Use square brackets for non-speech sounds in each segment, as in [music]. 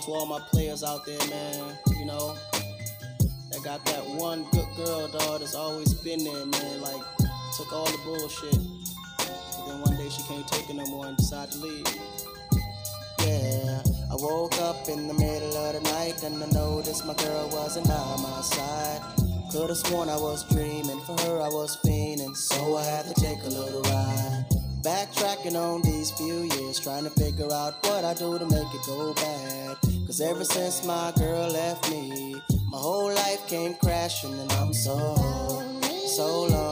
out to all my players out there, man. You know, that got that one good girl, dog, that's always been there, man. Like, took all the bullshit. But then one day she can't take it no more and decided to leave. Yeah, I woke up in the middle of the night and I noticed my girl wasn't by my side. Could've sworn I was dreaming, for her I was fiending, so I had to take a little ride. Backtracking on these few years, trying to figure out what I do to make it go bad. Cause ever since my girl left me, my whole life came crashing, and I'm so, so lonely.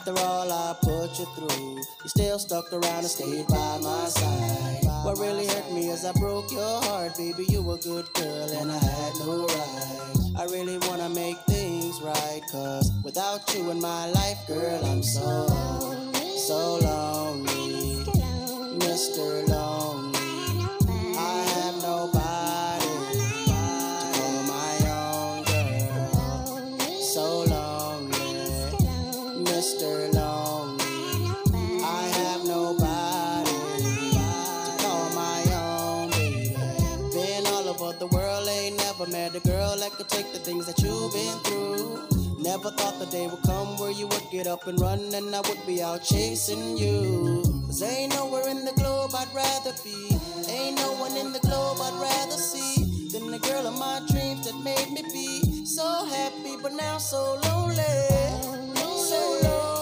After all I put you through, you still stuck around and stayed by my side. What really hurt me is I broke your heart, baby. You were a good girl and I had no right. I really wanna make things right, cause without you in my life, girl, I'm so, so lonely. Mr. Lonely. Get up and run and I would be out chasing you. Cause ain't nowhere in the globe I'd rather be. Ain't no one in the globe I'd rather see than the girl of my dreams that made me be so happy, but now so lonely. So lonely.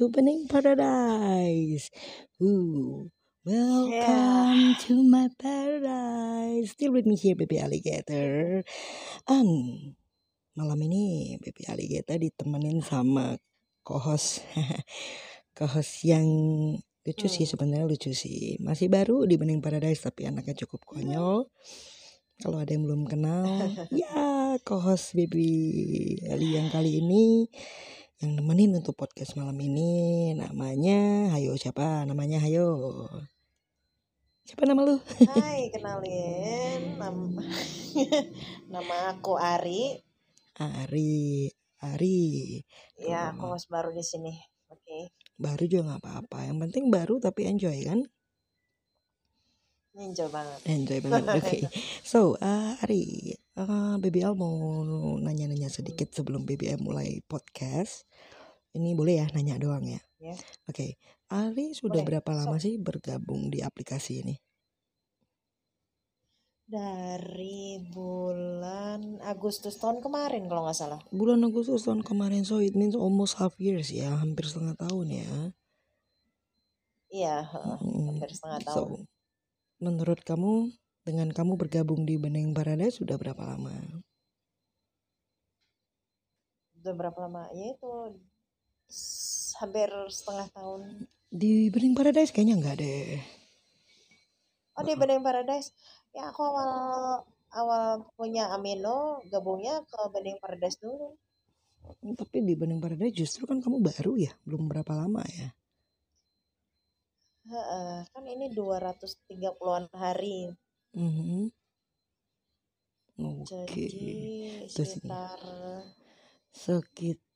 To Bening Paradise. Ooh, welcome to my paradise. Still with me here, baby alligator. And malam ini baby alligator ditemenin sama co-host, [laughs] co-host yang lucu sih sebenarnya lucu sih. Masih baru di Bening Paradise tapi anaknya cukup konyol. Kalau ada yang belum kenal, [laughs] ya co-host baby Ali yang kali ini yang nemenin untuk podcast malam ini namanya Hayo siapa? Namanya Hayo. Siapa nama lu? Hai, kenalin nama [laughs] nama aku Ari. Ari. Ari. Ya, aku host baru di sini. Oke, Baru juga nggak apa-apa. Yang penting baru tapi enjoy kan? ninja banget. Enjoy [laughs] banget. Oke. So, uh, Ari, uh, BBL mau nanya-nanya sedikit sebelum BBL mulai podcast. Ini boleh ya nanya doang ya? Ya. Oke, Ari sudah Boleh, berapa lama sih bergabung di aplikasi ini? Dari bulan Agustus tahun kemarin kalau nggak salah. Bulan Agustus tahun kemarin, so it means almost half years ya, hampir setengah tahun ya. Iya, hampir setengah So, tahun. menurut kamu dengan kamu bergabung di Bening Paradise sudah berapa lama? Udah berapa lama? Ya itu hampir setengah tahun. Di Bening Paradise kayaknya enggak deh. Oh di Bening Paradise. Ya aku awal awal punya Amino gabungnya ke Bening Paradise dulu. Tapi di Bening Paradise justru kan kamu baru ya, belum berapa lama ya. Heeh, kan ini 230-an hari. Mhm. Oke. Jadi Terus ini. sekitar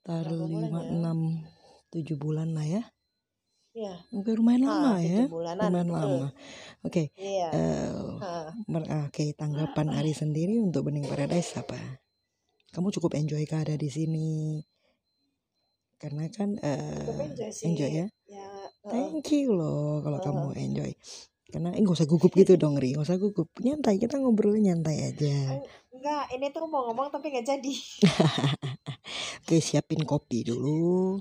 Sekitar 5, ya? 6, 7 bulan lah ya. ya, Oke, lumayan lama ah, ya. tujuh bulanan Lumayan betul. lama. Oke, Iya. eh, Heeh. mer- oke tanggapan Ari [clears throat] sendiri untuk Bening Paradise apa? Kamu cukup enjoy kah ada di sini? Karena kan Cukup eh enjoy sih. enjoy ya. Ya. Thank you loh kalau Heeh. kamu enjoy. Karena eh gak usah gugup gitu dong Ri, gak usah gugup. Nyantai, kita ngobrol nyantai aja. Enggak, ini tuh mau ngomong tapi nggak jadi. [laughs] Oke, siapin kopi dulu.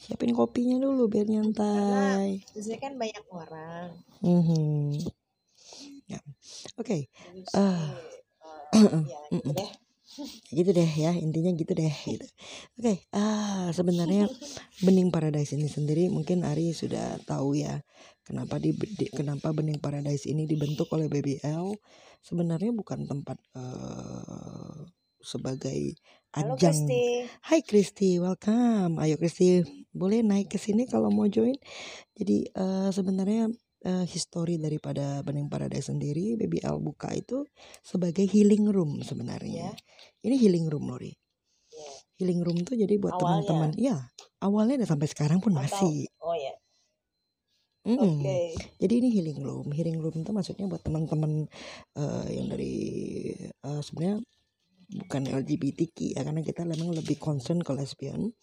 Siapin kopinya dulu biar nyantai. Sini kan banyak orang. Mhm. Ya. Oke, Ah. eh, ya gitu deh. gitu deh ya intinya gitu deh gitu. Oke, ah sebenarnya Bening Paradise ini sendiri mungkin Ari sudah tahu ya kenapa di, di- kenapa Bening Paradise ini dibentuk oleh BBL sebenarnya bukan tempat eh, sebagai Halo ajang. Kristi. Hai Kristi, welcome. Ayo Kristi, boleh naik ke sini kalau mau join. Jadi eh, sebenarnya eh, history daripada Bening Paradise sendiri BBL buka itu sebagai healing room sebenarnya. Ya. Ini healing room Lori. Ya. Healing room tuh jadi buat teman-teman. Ya, awalnya dan sampai sekarang pun Atau- masih. Oh ya. Mm-mm. Oke. Jadi ini healing room. Healing room itu maksudnya buat teman-teman eh, yang dari eh, sebenarnya bukan LGBTQ ya karena kita memang lebih concern ke lesbian.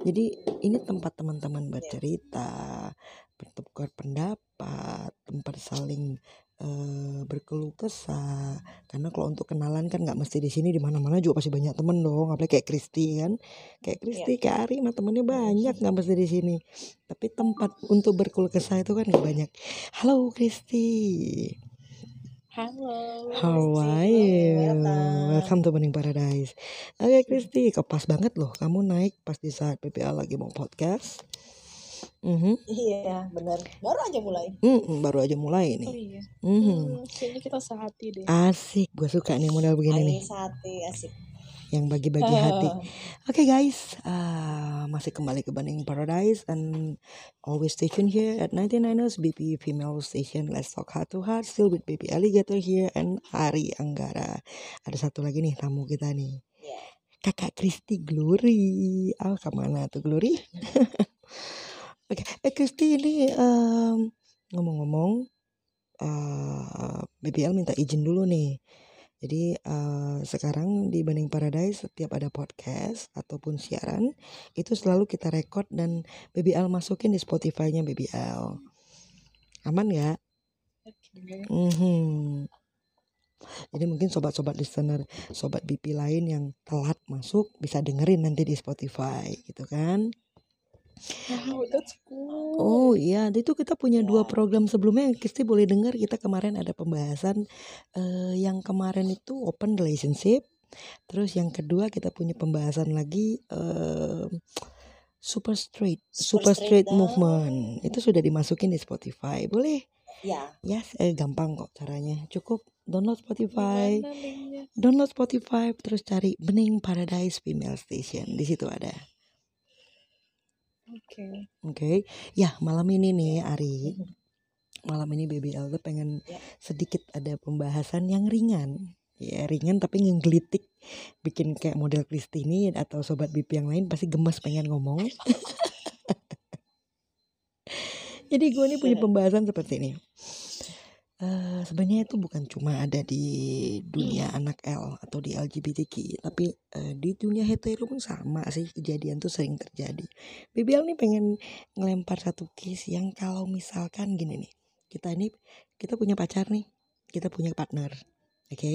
Jadi ini tempat teman-teman bercerita, bertukar pendapat, tempat saling eh, berkeluh kesah. Karena kalau untuk kenalan kan nggak mesti di sini di mana-mana juga pasti banyak temen dong. Apalagi kayak Kristi kan, kayak Kristi, kayak Ari mah temennya banyak nggak mesti di sini. Tapi tempat untuk berkeluh kesah itu kan nggak banyak. Halo Kristi. Halo. How Kristi. are you? Welcome. To Bening Paradise. Oke Kristi, kok pas banget loh. Kamu naik pas di saat PPA lagi mau podcast. Mhm. Iya, benar. Baru aja mulai. Mm-mm, baru aja mulai Oh nih. iya. Mhm. Hmm, kayaknya kita sehati deh. Asik, gue suka nih model begini nih, Air sate asik. Yang bagi-bagi hati. Oke guys, ah, masih kembali ke Bening Paradise and always stay tuned here at 99ers BP Female Station. Let's talk heart to heart. Still with Baby Alligator here and Ari Anggara. Ada satu lagi nih tamu kita nih. Kakak Kristi Glory. Ah, ke mana tuh Glory? [laughs] Oke, eh Kristi ini em, ngomong-ngomong, eh BBL minta izin dulu nih. Jadi eh, sekarang di Bening Paradise setiap ada podcast ataupun siaran itu selalu kita record dan BBL masukin di Spotify-nya BBL. Aman nggak? Oke. Mhm. Jadi mungkin sobat-sobat listener, sobat BP lain yang telat masuk bisa dengerin nanti di Spotify gitu kan. Wow, that's cool. Oh iya, itu kita punya dua Ya. program sebelumnya yang Kristi boleh dengar. Kita kemarin ada pembahasan eh, yang kemarin itu open relationship. Terus yang kedua kita punya pembahasan lagi eh, super straight, super, Super straight, straight movement. Itu sudah dimasukin di Spotify. Boleh? Ya. Yes, eh, gampang kok caranya. Cukup download Spotify. Download Spotify terus cari Bening Paradise Female Station. Di situ ada. Oke. Oke, ya malam ini nih Ari, malam ini BBL tuh pengen Ya. sedikit ada pembahasan yang ringan, ya ringan tapi ngegelitik, bikin kayak model Kristini atau sobat BP yang lain pasti gemes pengen ngomong. [laughs] Jadi gue nih punya pembahasan seperti ini. Eh sebenarnya itu bukan cuma ada di dunia anak L atau di LGBTQ, tapi eh, di dunia hetero pun sama sih kejadian tuh sering terjadi. BBL nih pengen ngelempar satu case yang kalau misalkan gini nih, kita ini kita punya pacar nih, kita punya partner, oke?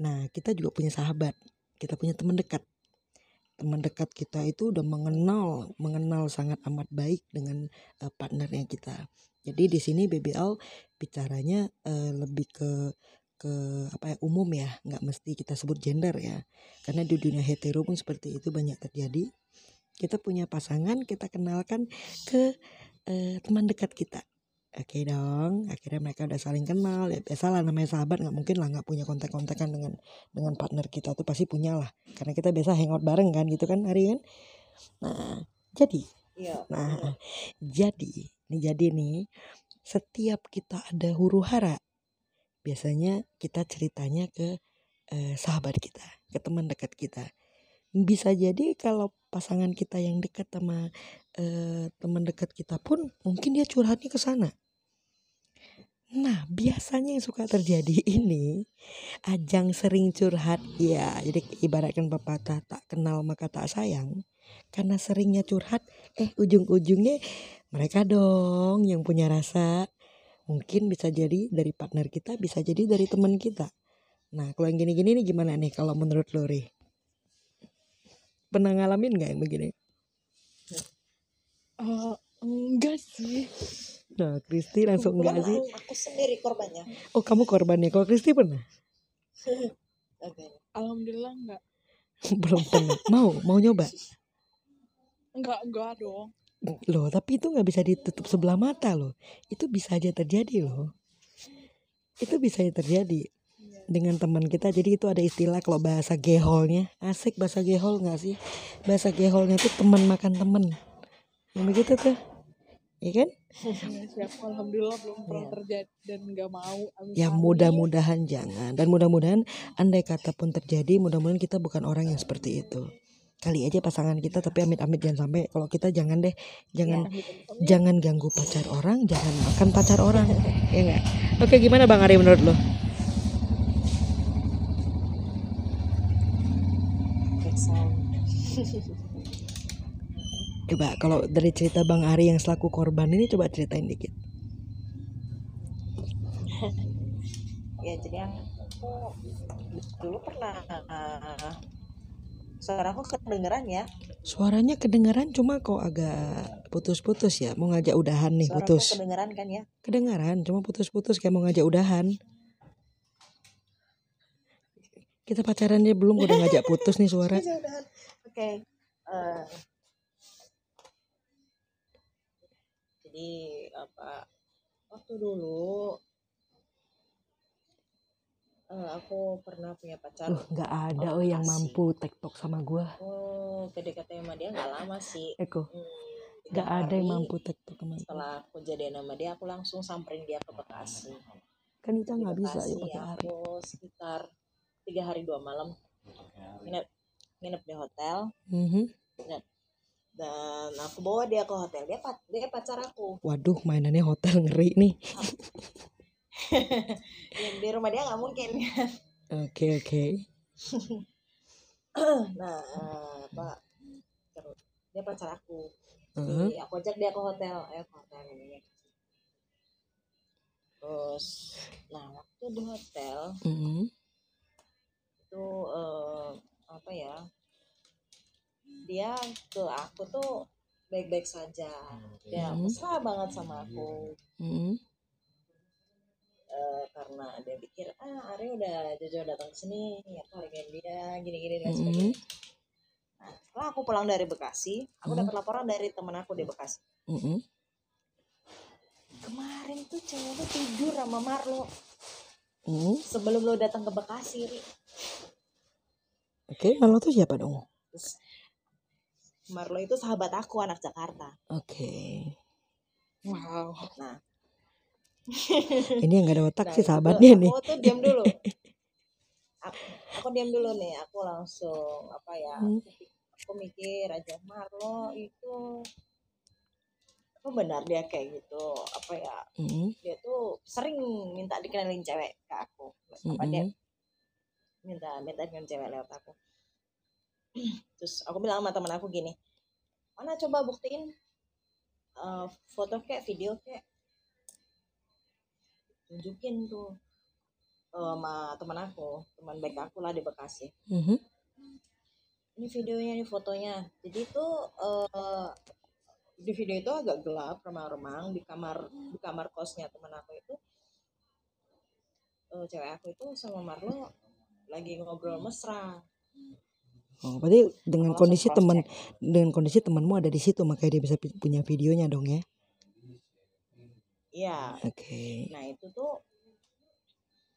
Nah kita juga punya sahabat, kita punya teman dekat. Teman dekat kita itu udah mengenal, mengenal sangat amat baik dengan eh, partnernya kita. Jadi di sini BBL bicaranya eh, lebih ke ke apa ya umum ya, nggak mesti kita sebut gender ya. Karena di dunia hetero pun seperti itu banyak terjadi. Kita punya pasangan, kita kenalkan ke eh, teman dekat kita. Oke dong, akhirnya mereka udah saling kenal. Ya biasalah namanya sahabat nggak mungkin lah nggak punya kontak-kontakan dengan dengan partner kita tuh pasti punya lah. Karena kita biasa hangout bareng kan gitu kan hari kan. Nah jadi Iya. Nah, jadi, nih jadi nih, setiap kita ada huru hara, biasanya kita ceritanya ke eh, sahabat kita, ke teman dekat kita. Bisa jadi kalau pasangan kita yang dekat sama eh, teman dekat kita pun mungkin dia curhatnya ke sana. Nah, biasanya yang suka terjadi [laughs] ini ajang sering curhat ya. Jadi ibaratkan pepatah tak kenal maka tak sayang. Karena seringnya curhat, eh ujung-ujungnya mereka dong yang punya rasa. Mungkin bisa jadi dari partner kita, bisa jadi dari teman kita. Nah, kalau yang gini-gini nih gimana nih kalau menurut lo, Ri? Pernah ngalamin nggak yang begini? Eh, enggak sih. Nah, Kristi langsung enggak sih? Aku sendiri korbannya. Oh, kamu korbannya. Kalau Kristi pernah? [laughs] Alhamdulillah enggak. [laughs] Belum pernah. Mau, mau nyoba? Enggak, enggak dong. Loh, tapi itu nggak bisa ditutup sebelah mata loh. Itu bisa aja terjadi loh. Itu bisa aja terjadi dengan teman kita. Jadi itu ada istilah kalau bahasa geholnya. Asik bahasa gehol nggak sih? Bahasa geholnya tuh teman makan teman. Yang begitu tuh. Iya kan? Iya alhamdulillah belum pernah Iya. terjadi dan enggak mau. Amin, Ya mudah-mudahan jangan. Dan mudah-mudahan andai kata pun terjadi, mudah-mudahan kita bukan orang yang seperti itu. Kali aja pasangan kita tapi amit-amit jangan sampai kalau kita jangan deh jangan Amin, amin. jangan ganggu pacar orang, jangan makan pacar orang. [laughs] ya enggak? Oke, gimana Bang Ari menurut lo? Sound. [laughs] Coba kalau dari cerita Bang Ari yang selaku korban ini coba ceritain dikit. [laughs] Ya jadi aku dulu pernah uh, suara aku kedengeran ya. Suaranya kedengaran cuma kok agak putus-putus ya. Mau ngajak udahan nih Suara aku putus. kedengeran kan ya. Kedengaran cuma putus-putus kayak mau ngajak udahan. Kita pacarannya belum udah ngajak putus nih suara. [laughs] Bisa udahan. Oke. eh, jadi apa? Waktu dulu eh, aku pernah punya pacar. Uh, nggak ada oh yang mampu tektok sama gua. Oh, PDKT sama dia nggak lama sih. Eko, Hmm, nggak ada yang mampu tektok sama. Setelah aku jadian sama dia, aku langsung samperin dia ke Bekasi. Kan kita nggak bisa ya pakai hari. aku sekitar tiga hari dua malam nginep nginep di hotel Mhm. Dan aku bawa dia ke hotel dia dia pacar aku Waduh, mainannya hotel ngeri nih. [laughs] yang di rumah dia nggak mungkin Oke oke. [clears throat] nah eh, apa terus dia pacar aku. Jadi aku ajak dia ke hotel eh ke hotel ini terus nah waktu di hotel Mhm. itu eh, apa ya dia ke aku tuh baik-baik saja dia Hmm. mesra banget sama aku Mhm. Eh, karena dia pikir ah Ari udah jauh datang ke sini ya hargain dia gini-gini dan Mhm. sebagainya nah setelah aku pulang dari Bekasi aku Hmm. dapat laporan dari temen aku di Bekasi Mhm. kemarin tuh cewek lu tidur sama Marlo Mhm. sebelum lo datang ke Bekasi Ri. Oke, Marlo tuh siapa dong? Terus Marlo itu sahabat aku anak Jakarta Oke. Wow. nah [laughs] Ini yang gak ada otak Nah, sih itu sahabatnya nih. Aku tuh diam dulu. [laughs] Aku, aku diam dulu nih. Aku langsung apa ya? Hmm. Aku, aku mikir aja Marlo itu apa benar dia kayak gitu apa ya Mm-mm. dia tuh sering minta dikenalin cewek ke aku apa dia Mm-mm. minta minta dikenalin cewek lewat aku terus aku bilang sama teman aku gini mana coba buktiin eh, foto kayak video kayak tunjukin tuh eh, sama teman aku teman baik aku lah di Bekasi. Mhm. ini videonya ini fotonya. Jadi itu eh, di video itu agak gelap remang-remang di kamar di kamar kosnya teman aku itu eh, cewek aku itu sama Marlo lagi ngobrol mesra Oh, berarti dengan langsung kondisi teman dengan kondisi temanmu ada di situ makanya dia bisa punya videonya dong ya. iya Oke. nah itu tuh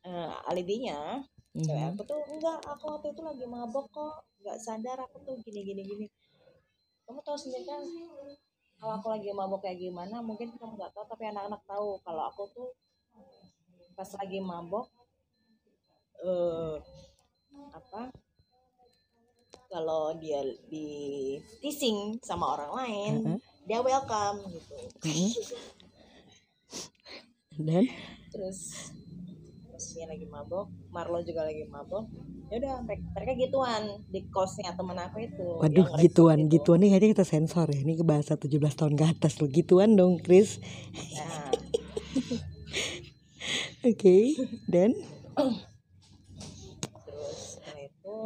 eh, alibinya cewek Mhm. aku tuh enggak aku waktu itu lagi mabok kok nggak sadar aku tuh gini gini gini kamu tahu sendiri kan kalau aku lagi mabok kayak gimana mungkin kamu nggak tahu tapi anak-anak tahu kalau aku tuh pas lagi mabok eh apa kalau dia di teasing sama orang lain Heeh. dia welcome gitu. Dan terus terus dia lagi mabok Marlo juga lagi mabok ya udah mereka, gituan di kosnya temen aku itu waduh gituan resort itu. gituan nih kayaknya kita sensor ya. Ini ke bahasa 17 tahun ke atas lo gituan dong, Chris. nah, [laughs] Oke. Dan [coughs] terus setelah itu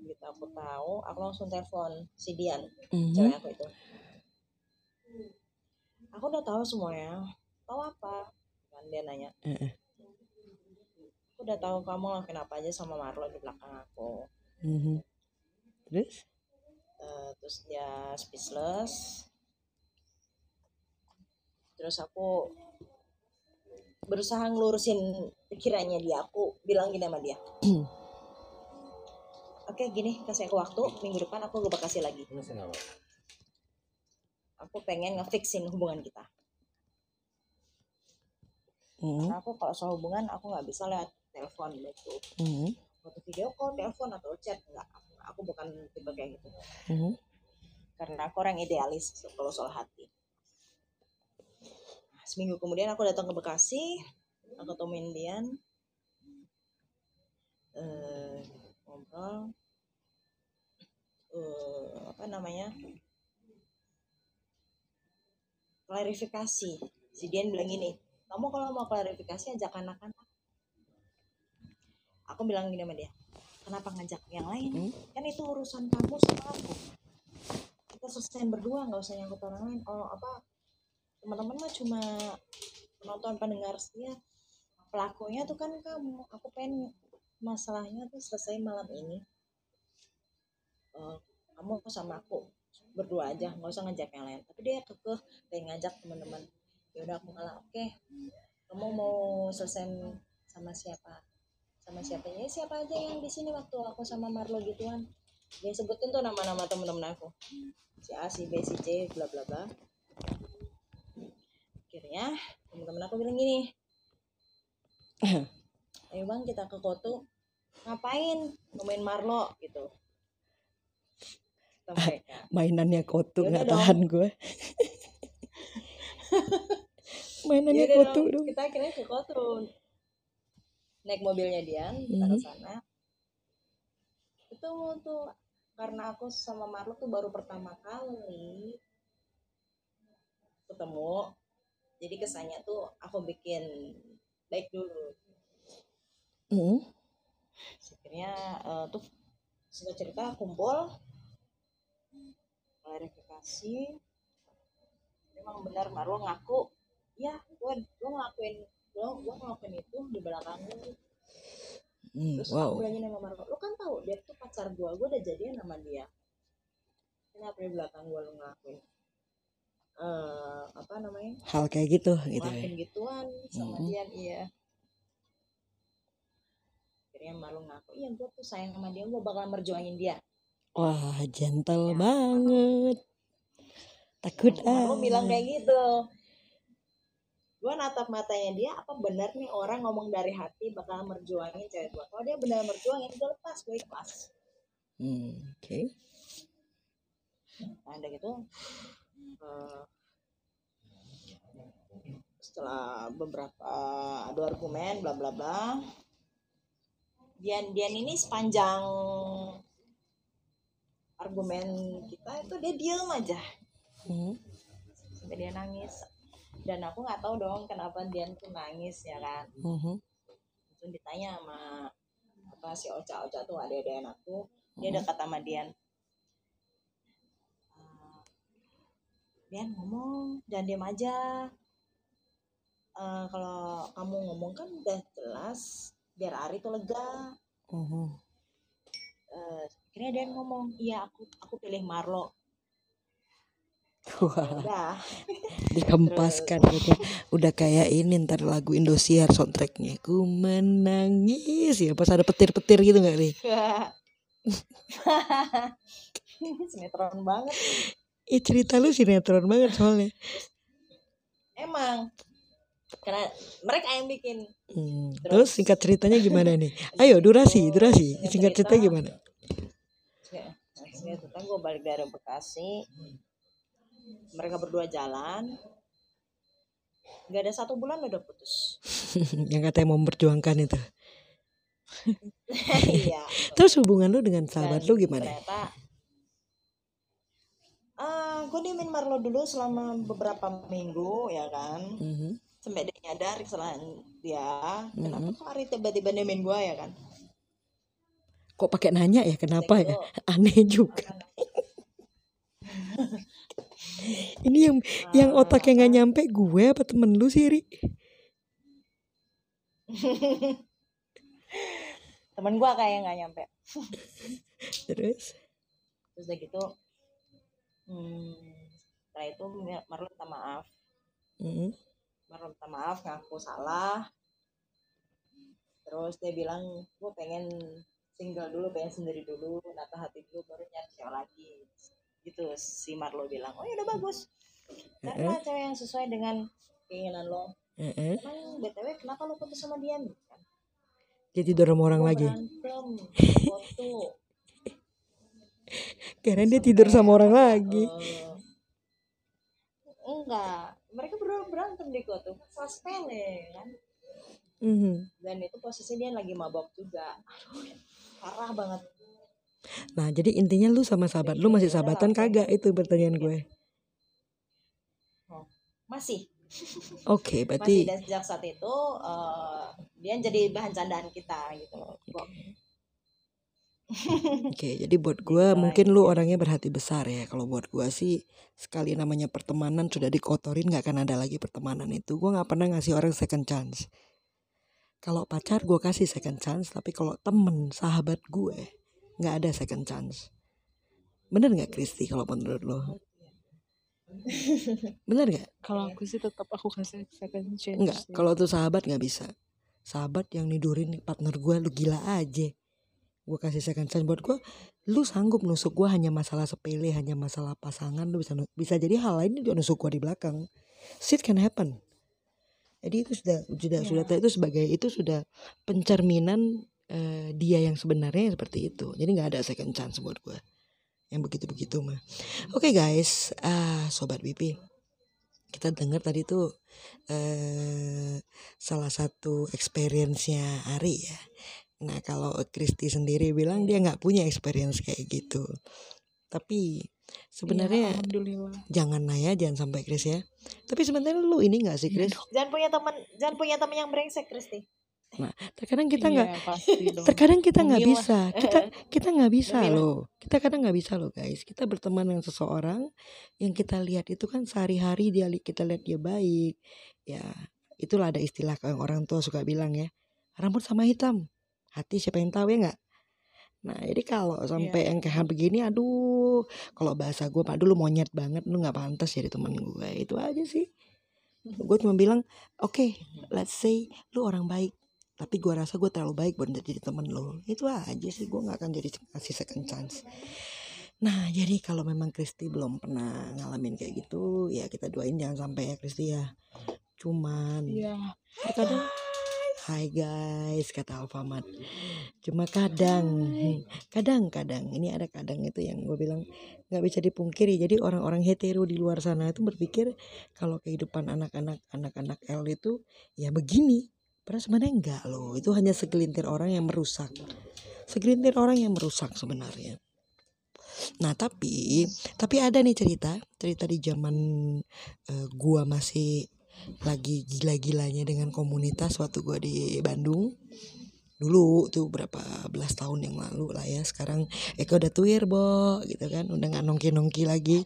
begitu aku tahu aku langsung telepon si Dian Mhm. cewek aku itu. Aku udah tahu semuanya. Tahu apa? Kan dia nanya. Aku udah tahu kamu ngelakuin apa aja sama Marlo di belakang aku. Mhm. Terus? Eh, terus dia speechless. Terus aku berusaha ngelurusin pikirannya dia. Aku bilang gini sama dia [clears throat] oke gini kasih aku waktu. Minggu depan aku ke Bekasi lagi. Aku pengen ngefixin hubungan kita. Mhm. karena aku kalau soal hubungan aku nggak bisa lewat telepon gitu. Mhm. waktu video call telepon atau chat nggak. Aku bukan tipe kayak gitu. Mhm. karena aku orang idealis kalau soal hati. Nah, seminggu kemudian aku datang ke Bekasi, aku temuin Dian, eh, ngobrol, eh, apa namanya, klarifikasi. Si Dian bilang gini, kamu kalau mau klarifikasi ajak anak-anak. Aku bilang gini sama dia, kenapa ngajak yang lain? Hmm. Kan itu urusan kamu sama aku kita selesaiin berdua nggak usah nyangkut orang lain oh apa teman-teman mah cuma penonton pendengar setia pelakunya tuh kan kamu aku pengen masalahnya tuh selesai malam ini Eh, kamu sama aku berdua aja nggak usah ngajak yang lain. Tapi dia kekeh pengen ngajak teman-teman. Ya udah aku ngalah oke kamu mau selesai sama siapa? Sama siapa? Ya siapa aja yang di sini waktu aku sama Marlo gituan. Dia sebutin tuh nama-nama temen-temen aku. Si A si B si C bla bla bla. Akhirnya temen-temen aku bilang gini [clears throat] ayo bang kita ke Koto. Ngapain ngomongin Marlo? Gitu Mereka [laughs] Mainannya kotu nggak tahan gue. [laughs] Mainannya Yaudah kotu dong, dong. kita akhirnya ke Koto naik mobilnya Dian kita ke sana. Ketemu tuh karena aku sama Marlo tuh baru pertama kali. Ketemu jadi kesannya tuh aku bikin baik dulu. Mhm. akhirnya eh, tuh singkat cerita kumpul klarifikasi. Memang benar Marlo ngaku. Ya gue gue ngelakuin gue gue ngelakuin itu di belakang lu. Hmm, terus wow. aku bilangin sama Marlo lu kan tahu dia tuh pacar gue gue udah jadian sama dia. Kenapa di belakang gue lu ngelakuin? Eh apa namanya? Hal kayak gitu gitu ya. ngelakuin gituan sama Mhm. dia iya. Akhirnya Marlo ngaku iya gue tuh sayang sama dia gue bakal merjuangin dia Wah, gentle Ya. banget. Takut ah. bilang kayak gitu gue natap matanya dia apa benar nih orang ngomong dari hati bakal merjuangin cewek gue kalau dia benar merjuangin gue lepas gue ikhlas Hmm, Oke. nah udah gitu eh, setelah beberapa adu argumen bla bla bla Dian Dian ini sepanjang argumen kita itu dia diem aja. Mhm. sampai dia nangis. Dan aku nggak tahu dong kenapa Dian tuh nangis ya kan? Langsung ditanya sama apa si Ocha Ocha tuh ada ada aku dia Mhm. dekat sama Dian. Eh, Dian ngomong jangan diam aja. Eh, kalau kamu ngomong kan udah jelas biar Ari tuh lega. Mhm. Eh, akhirnya Dian ngomong iya aku aku pilih Marlo Wah, udah [laughs] dihempaskan udah, udah kayak ini ntar lagu Indosiar soundtracknya. Ku menangis ya pas ada petir-petir gitu nggak nih? [laughs] sinetron banget Ih cerita lu sinetron banget soalnya. emang karena mereka yang bikin Hmm, Terus? Terus singkat ceritanya gimana nih? Ayo durasi, durasi. Singkat Singkat cerita cerita. gimana? Akhirnya kita gue balik dari Bekasi mereka berdua jalan nggak ada satu bulan udah putus [laughs] Yang katanya mau memperjuangkan itu. [laughs] iya [laughs] Terus hubungan lu dengan sahabat Dan lu gimana? ternyata ah gue diemin Marlo dulu selama beberapa minggu ya kan Mhm. sampai dia nyadar kesalahan dia kenapa Mhm. kok Ari tiba-tiba diemin gue ya kan Kok pakai nanya ya? Kenapa ya? [laughs] Aneh juga. [laughs] Ini yang yang Ah, otaknya nggak nyampe gue apa temen lu sih, Ri? [laughs] temen gue kayak nggak nyampe Terus? terus udah gitu hmm, setelah itu Marlo minta maaf Mhm. Marlo minta maaf ngaku salah terus dia bilang gue pengen single dulu pengen sendiri dulu nata hati dulu baru nyari cewek lagi. Gitu si Marlo bilang oh ya udah bagus. Karena cewek yang sesuai dengan keinginan lo. Heeh. emang btw kenapa lo putus sama dia Gitu kan Dia tidur sama orang lagi. [laughs] Karena dia tidur sama orang lagi. Eh, enggak. Mereka berdua berantem di kota suspend kan? Mhm. dan itu posisi dia lagi mabok juga. aduh parah banget Nah, jadi intinya lu sama sahabat lu masih sahabatan kagak? Itu pertanyaan gue. masih [laughs] Oke, masih berarti dan sejak saat itu eh, dia jadi bahan candaan kita gitu loh Gua- oke. Jadi buat [laughs] gue mungkin lu orangnya berhati besar ya. Kalau buat gue sih sekali namanya pertemanan sudah dikotorin nggak akan ada lagi pertemanan itu. Gue nggak pernah ngasih orang second chance. Kalau pacar gue kasih second chance, tapi kalau temen sahabat gue nggak ada second chance. Bener nggak Kristi kalau menurut lo? [laughs] Bener nggak? Kalau aku sih tetap aku kasih second chance. Enggak, kalau tuh sahabat nggak bisa. Sahabat yang nidurin partner gue, lu gila aja. Gue kasih second chance buat gue, lu sanggup nusuk gue hanya masalah sepele, hanya masalah pasangan, lu bisa bisa jadi hal lain juga nusuk gue di belakang. Shit can happen. Jadi itu sudah sudah Ya. sudah itu sebagai itu sudah pencerminan eh, dia yang sebenarnya seperti itu. Jadi nggak ada second chance buat gue. Yang begitu-begitu mah. Oke guys, ah sobat BP. Kita dengar tadi tuh eh salah satu experience-nya Ari ya. Nah kalau Kristi sendiri bilang dia nggak punya experience kayak gitu. Tapi sebenarnya alhamdulillah. jangan nanya jangan sampai Kris ya. Tapi sebenarnya lu ini nggak sih Iya Kris? jangan punya teman jangan punya teman yang brengsek Kristi Terkadang kita nggak Iya, pasti [laughs] dong. terkadang kita nggak bisa kita kita nggak bisa loh. Kita kadang nggak bisa loh guys. Kita berteman dengan seseorang yang kita lihat itu kan sehari-hari dia kita lihat dia baik. Ya itulah ada istilah yang orang tua suka bilang ya. Rambut sama hitam. Hati siapa yang tahu ya nggak nah jadi kalau sampai yang kayak begini aduh kalau bahasa gue pak dulu monyet banget lu nggak pantas jadi teman gue itu aja sih. Gue cuma bilang oke let's say lu orang baik tapi gue rasa gue terlalu baik buat jadi temen lo itu aja sih gue nggak akan jadi kasih second chance. Nah jadi kalau memang Kristi belum pernah ngalamin kayak gitu ya kita doain jangan sampai ya Kristi ya. Cuman Iya. terkadang Hai guys, kata Alfamart. Cuma kadang, kadang-kadang ini ada kadang itu yang gue bilang nggak bisa dipungkiri. Jadi orang-orang hetero di luar sana itu berpikir kalau kehidupan anak-anak anak-anak L itu ya begini. Padahal sebenarnya enggak loh. Itu hanya segelintir orang yang merusak. Segelintir orang yang merusak sebenarnya. Nah tapi tapi ada nih cerita cerita di zaman eh, gua masih lagi gila-gilanya dengan komunitas waktu gua di Bandung. Dulu tuh berapa belas tahun yang lalu lah ya sekarang Eko udah tuir bo gitu kan udah nggak nongki-nongki lagi.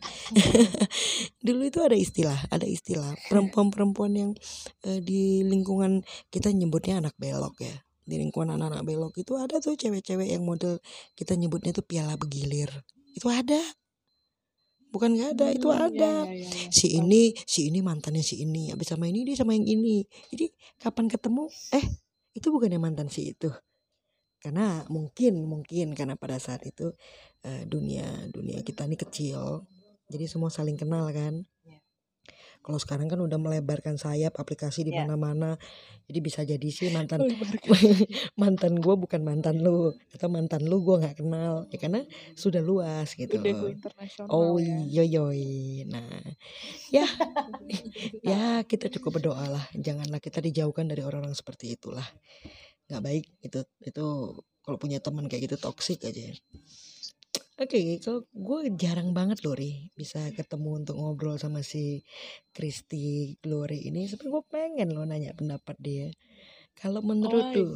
[laughs] Dulu itu ada istilah ada istilah perempuan-perempuan yang eh, di lingkungan kita nyebutnya anak belok ya. Di lingkungan anak-anak belok itu ada tuh cewek-cewek yang model kita nyebutnya tuh piala begilir. Itu ada bukan nggak ada itu Hmm, ada. ya, ya, ya, ya. si ini si ini mantannya si ini habis sama ini dia sama yang ini. Jadi kapan ketemu? Eh itu bukannya mantan si itu. Karena mungkin mungkin karena pada saat itu eh, dunia dunia kita ini kecil. Jadi semua saling kenal kan. Ya. Kalau sekarang kan udah melebarkan sayap aplikasi di Ya. mana-mana jadi bisa jadi sih mantan [laughs] mantan gue bukan mantan lu atau mantan lu gue nggak kenal ya karena sudah luas gitu Udah go internasional Oh ya. iya yoi. Nah, ya, ya kita cukup berdoa lah. Janganlah kita dijauhkan dari orang-orang seperti itulah. Nggak baik itu itu kalau punya teman kayak gitu toksik aja. Oke, kalau gue jarang banget loh Ri bisa ketemu untuk ngobrol sama si Kristi Glory ini. Sebenarnya gue pengen loh nanya pendapat dia. Kalau Oh menurut my tuh.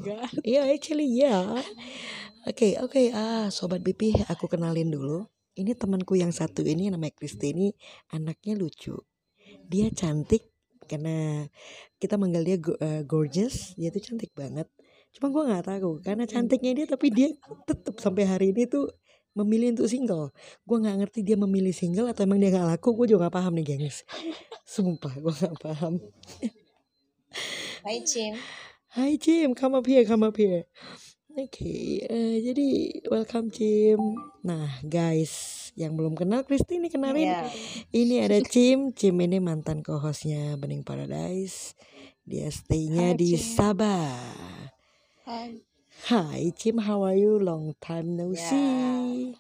Iya, actually ya. [laughs] Oke, oke. Ah, sobat BP, aku kenalin dulu. Ini temanku yang satu ini namanya Kristi ini anaknya lucu. Dia cantik karena kita manggil dia go- eh, gorgeous. Dia tuh cantik banget. Cuma gua nggak tahu karena cantiknya dia tapi dia tetap sampai hari ini tuh memilih untuk single. Gua nggak ngerti dia memilih single atau emang dia nggak laku. Gue juga nggak paham nih, gengs. Sumpah, gua nggak paham. Hai Cim. Hai Jim, come up here, come up here. Oke, eh, jadi welcome Jim. Nah guys, yang belum kenal Kristi ini kenalin. Ya. Ini ada Jim. Jim ini mantan co-hostnya Bening Paradise. Dia stay-nya di Jim. Sabah. Hai. Hai Jim, how are you? Long time no Ya. see.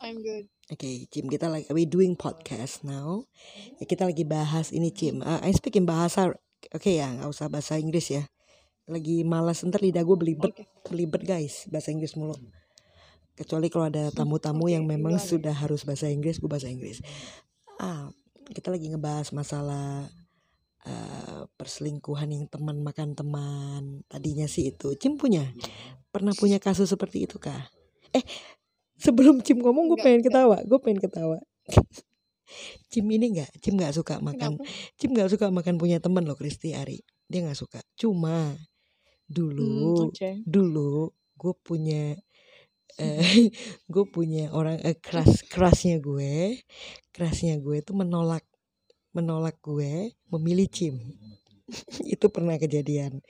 I'm good. Oke, Jim, kita lagi we doing podcast now. Ya, kita lagi bahas ini Jim. Uh, I speak in bahasa, oke ya, nggak usah bahasa Inggris ya. Lagi malas ntar lidah gue belibet, Oke. belibet guys, bahasa Inggris mulu. Kecuali kalau ada [laughs] tamu-tamu yang Oke, memang boleh. sudah harus bahasa Inggris, gue bahasa Inggris. Ah, kita lagi ngebahas masalah eh, perselingkuhan yang teman makan teman. Tadinya sih itu. Jim punya, pernah punya kasus seperti itu kah? Eh, sebelum Jim ngomong gue pengen ketawa, gue pengen ketawa. Jim ini nggak, Jim nggak suka makan, Kenapa? Jim nggak suka makan punya teman loh Kristi Ari. Dia nggak suka. Cuma Hmm, dulu, Oke. dulu gue punya eh [laughs] gue punya orang eh, keras kerasnya gue kerasnya gue itu menolak menolak gue memilih Jim. [laughs] Itu pernah kejadian.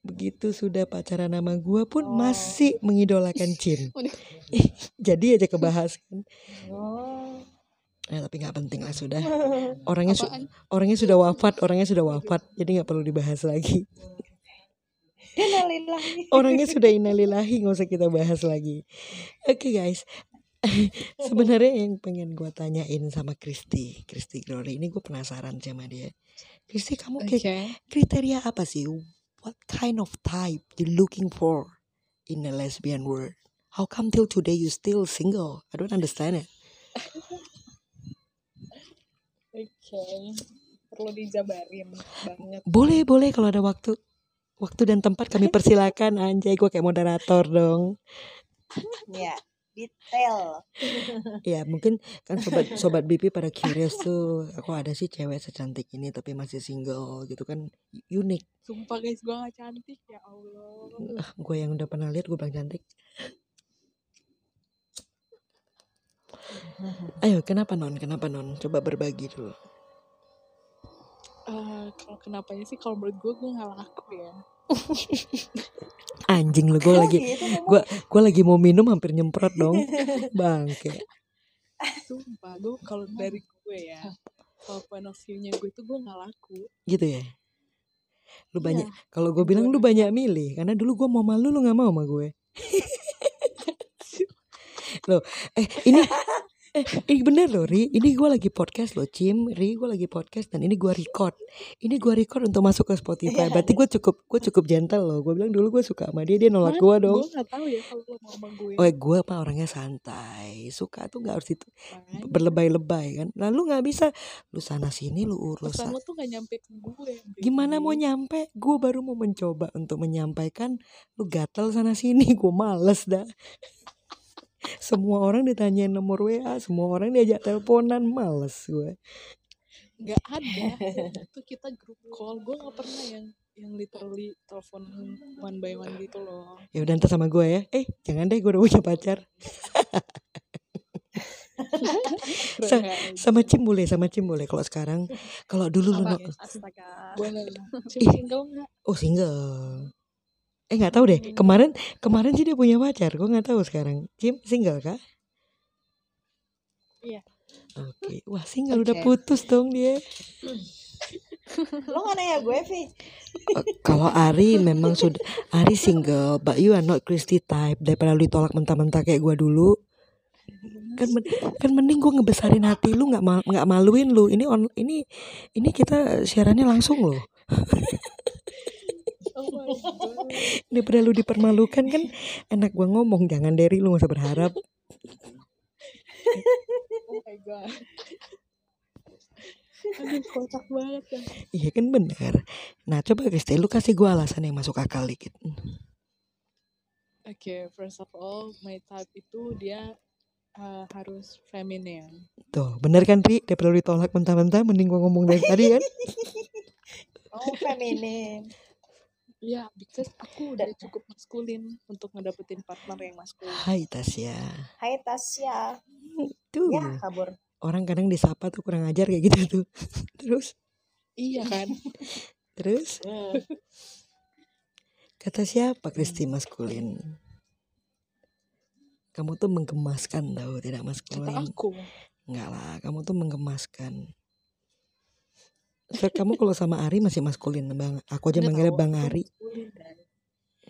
Begitu sudah pacaran sama gue pun Oh. masih mengidolakan [laughs] Waduh. [laughs] jadi aja kebahas kan. Oh. Eh, tapi nggak penting lah sudah. Orangnya su- orangnya sudah wafat orangnya sudah wafat. Jadi nggak perlu dibahas lagi. Innalillahi. orangnya sudah innalillahi nggak usah kita bahas lagi. Oke guys [laughs] sebenarnya yang pengen gue tanyain sama Kristi Kristi Glory ini gue penasaran sama dia Kristi kamu Oke. kayak kriteria apa sih what kind of type you looking for in a lesbian world how come till today you still single I don't understand it [laughs] Oke. Perlu dijabarin banget. boleh boleh kalau ada waktu waktu dan tempat kami [laughs] persilakan anjay gue kayak moderator dong Ya, detail. Ya mungkin kan sobat sobat BP pada curious tuh aku ada sih cewek secantik ini tapi masih single gitu kan unik Sumpah guys, gue gak cantik ya Allah. gue yang udah pernah lihat gue bilang cantik ayo kenapa non kenapa non coba berbagi dulu Eh, kalau kenapanya sih kalau menurut gue gue gak laku ya. [laughs] anjing lu gue lagi Gitu kamu. gue gue lagi mau minum hampir nyemprot dong [laughs] bangke Sumpah, gue kalau dari gue ya. Kalau point of view-nya gue tuh gue gak laku. gitu ya Lu Iya, banyak kalau gue bilang gue lu banyak milih karena dulu gue mau malu lu nggak mau sama gue. [laughs] Loh, eh ini [laughs] eh ini bener loh Ri, ini gue lagi podcast loh Cim, Ri gue lagi podcast dan ini gue record. Ini gue record untuk masuk ke Spotify. Berarti gue cukup gue cukup gentle loh. Gue bilang dulu gue suka sama dia, dia nolak gue dong. Gue gak tahu ya kalau lo mau sama gue. Oh, gue apa orangnya santai, suka tuh nggak harus itu berlebay-lebay kan. Nah lu nggak bisa, lu sana sini lu urus. pesan lo tuh gak nyampe ke gue. Gimana mau nyampe? Gue baru mau mencoba untuk menyampaikan, lu gatel sana sini, gue males dah. Semua orang ditanyain nomor WA, semua orang diajak teleponan, males gue. Gak ada. Itu kita grup call. Gue gak pernah yang yang literally telepon one by one gitu loh. Ya udah ntar sama gue ya. Eh, jangan deh, gue udah punya pacar. [laughs] Sa- sama Cim boleh, sama Cim boleh. Kalau sekarang, kalau dulu lu no- Astaga. Boleh. Cim single gak? oh single. Eh nggak tahu deh. Kemarin kemarin sih dia punya pacar. Gue nggak tahu sekarang. Cim single kah? Iya. Oke. Wah single udah Oke. putus dong dia. Lo gak nanya gue, Vi? Eh, kalau Ari memang sudah Ari single, but you are not Christy type. Daripada lu ditolak mentah-mentah kayak gua dulu. Kan men- kan mending gua ngebesarin hati lu nggak nggak maluin lu. Ini on ini ini kita siarannya langsung loh. [laughs] Oh my god. Daripada lu dipermalukan kan enak gua ngomong jangan dari lu gak usah berharap. Oh my god. Aduh kocak banget kan. Iya kan bener. Nah coba Christy lu kasih gua alasan yang masuk akal dikit. Oke, first of all, my type itu dia uh, harus feminin. Tuh bener kan Ri? Daripada lu ditolak mentah-mentah mending gua ngomong dari tadi kan. [laughs] Oh, feminin. Iya, because aku udah cukup maskulin untuk ngedapetin partner yang maskulin. Hai Tasya. Hai Tasya. Tuh. Ya, kabur. orang kadang disapa tuh kurang ajar kayak gitu tuh [laughs] terus Iya kan? terus kata siapa Kristi maskulin kamu tuh menggemaskan tau tidak Kata maskulin aku. enggak lah kamu tuh menggemaskan so, kamu kalau sama Ari masih maskulin bang. Aku aja Nggak manggilnya tahu, bang Ari. Dan.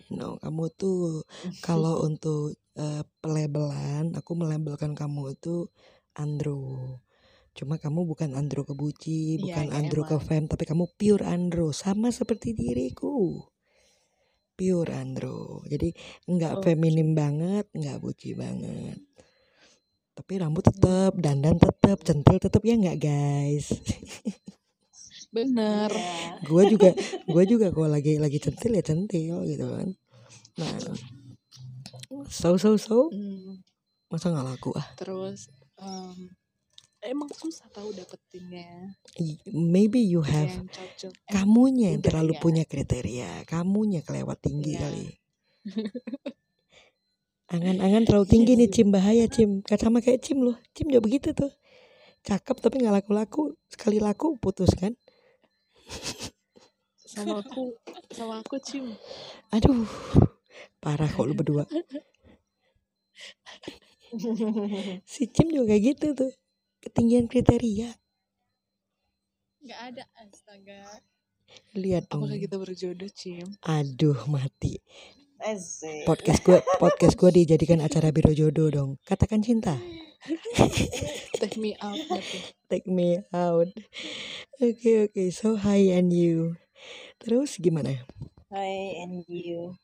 no kamu tuh kalau [laughs] untuk eh, pelabelan aku melabelkan kamu itu andro cuma kamu bukan andro kebuci Iya, bukan iya, andro ke fem tapi kamu pure andro sama seperti diriku. Pure andro jadi nggak Oke. feminim banget nggak buci banget. Tapi rambut tetap dandan tetap centil tetap ya nggak guys [laughs] Bener. Ya. gue juga gue juga kalau lagi lagi centil ya centil gitu kan. Nah so so so Hmm, masa nggak laku ah? Terus em, emang susah tahu dapetinnya. Maybe you have yang cocok. Eh, kamunya yang terlalu ya. punya kriteria kamunya kelewat tinggi Iya. kali. [laughs] Angan-angan terlalu tinggi nih Cim. Bahaya Cim. Gak sama kayak Cim loh. Cim juga begitu tuh. Cakep tapi nggak laku-laku. Sekali laku putus kan sama aku sama aku cim aduh parah kok lu berdua. Si Cim juga kayak gitu tuh ketinggian kriteria. Nggak ada astaga. Lihat dong. Apakah kita berjodoh cim? Aduh mati. Asik. podcast gue podcast gue dijadikan acara biro jodoh dong. Katakan cinta. [laughs] Take me out take me out. Oke oke. So hi and you terus gimana? Hai, and you.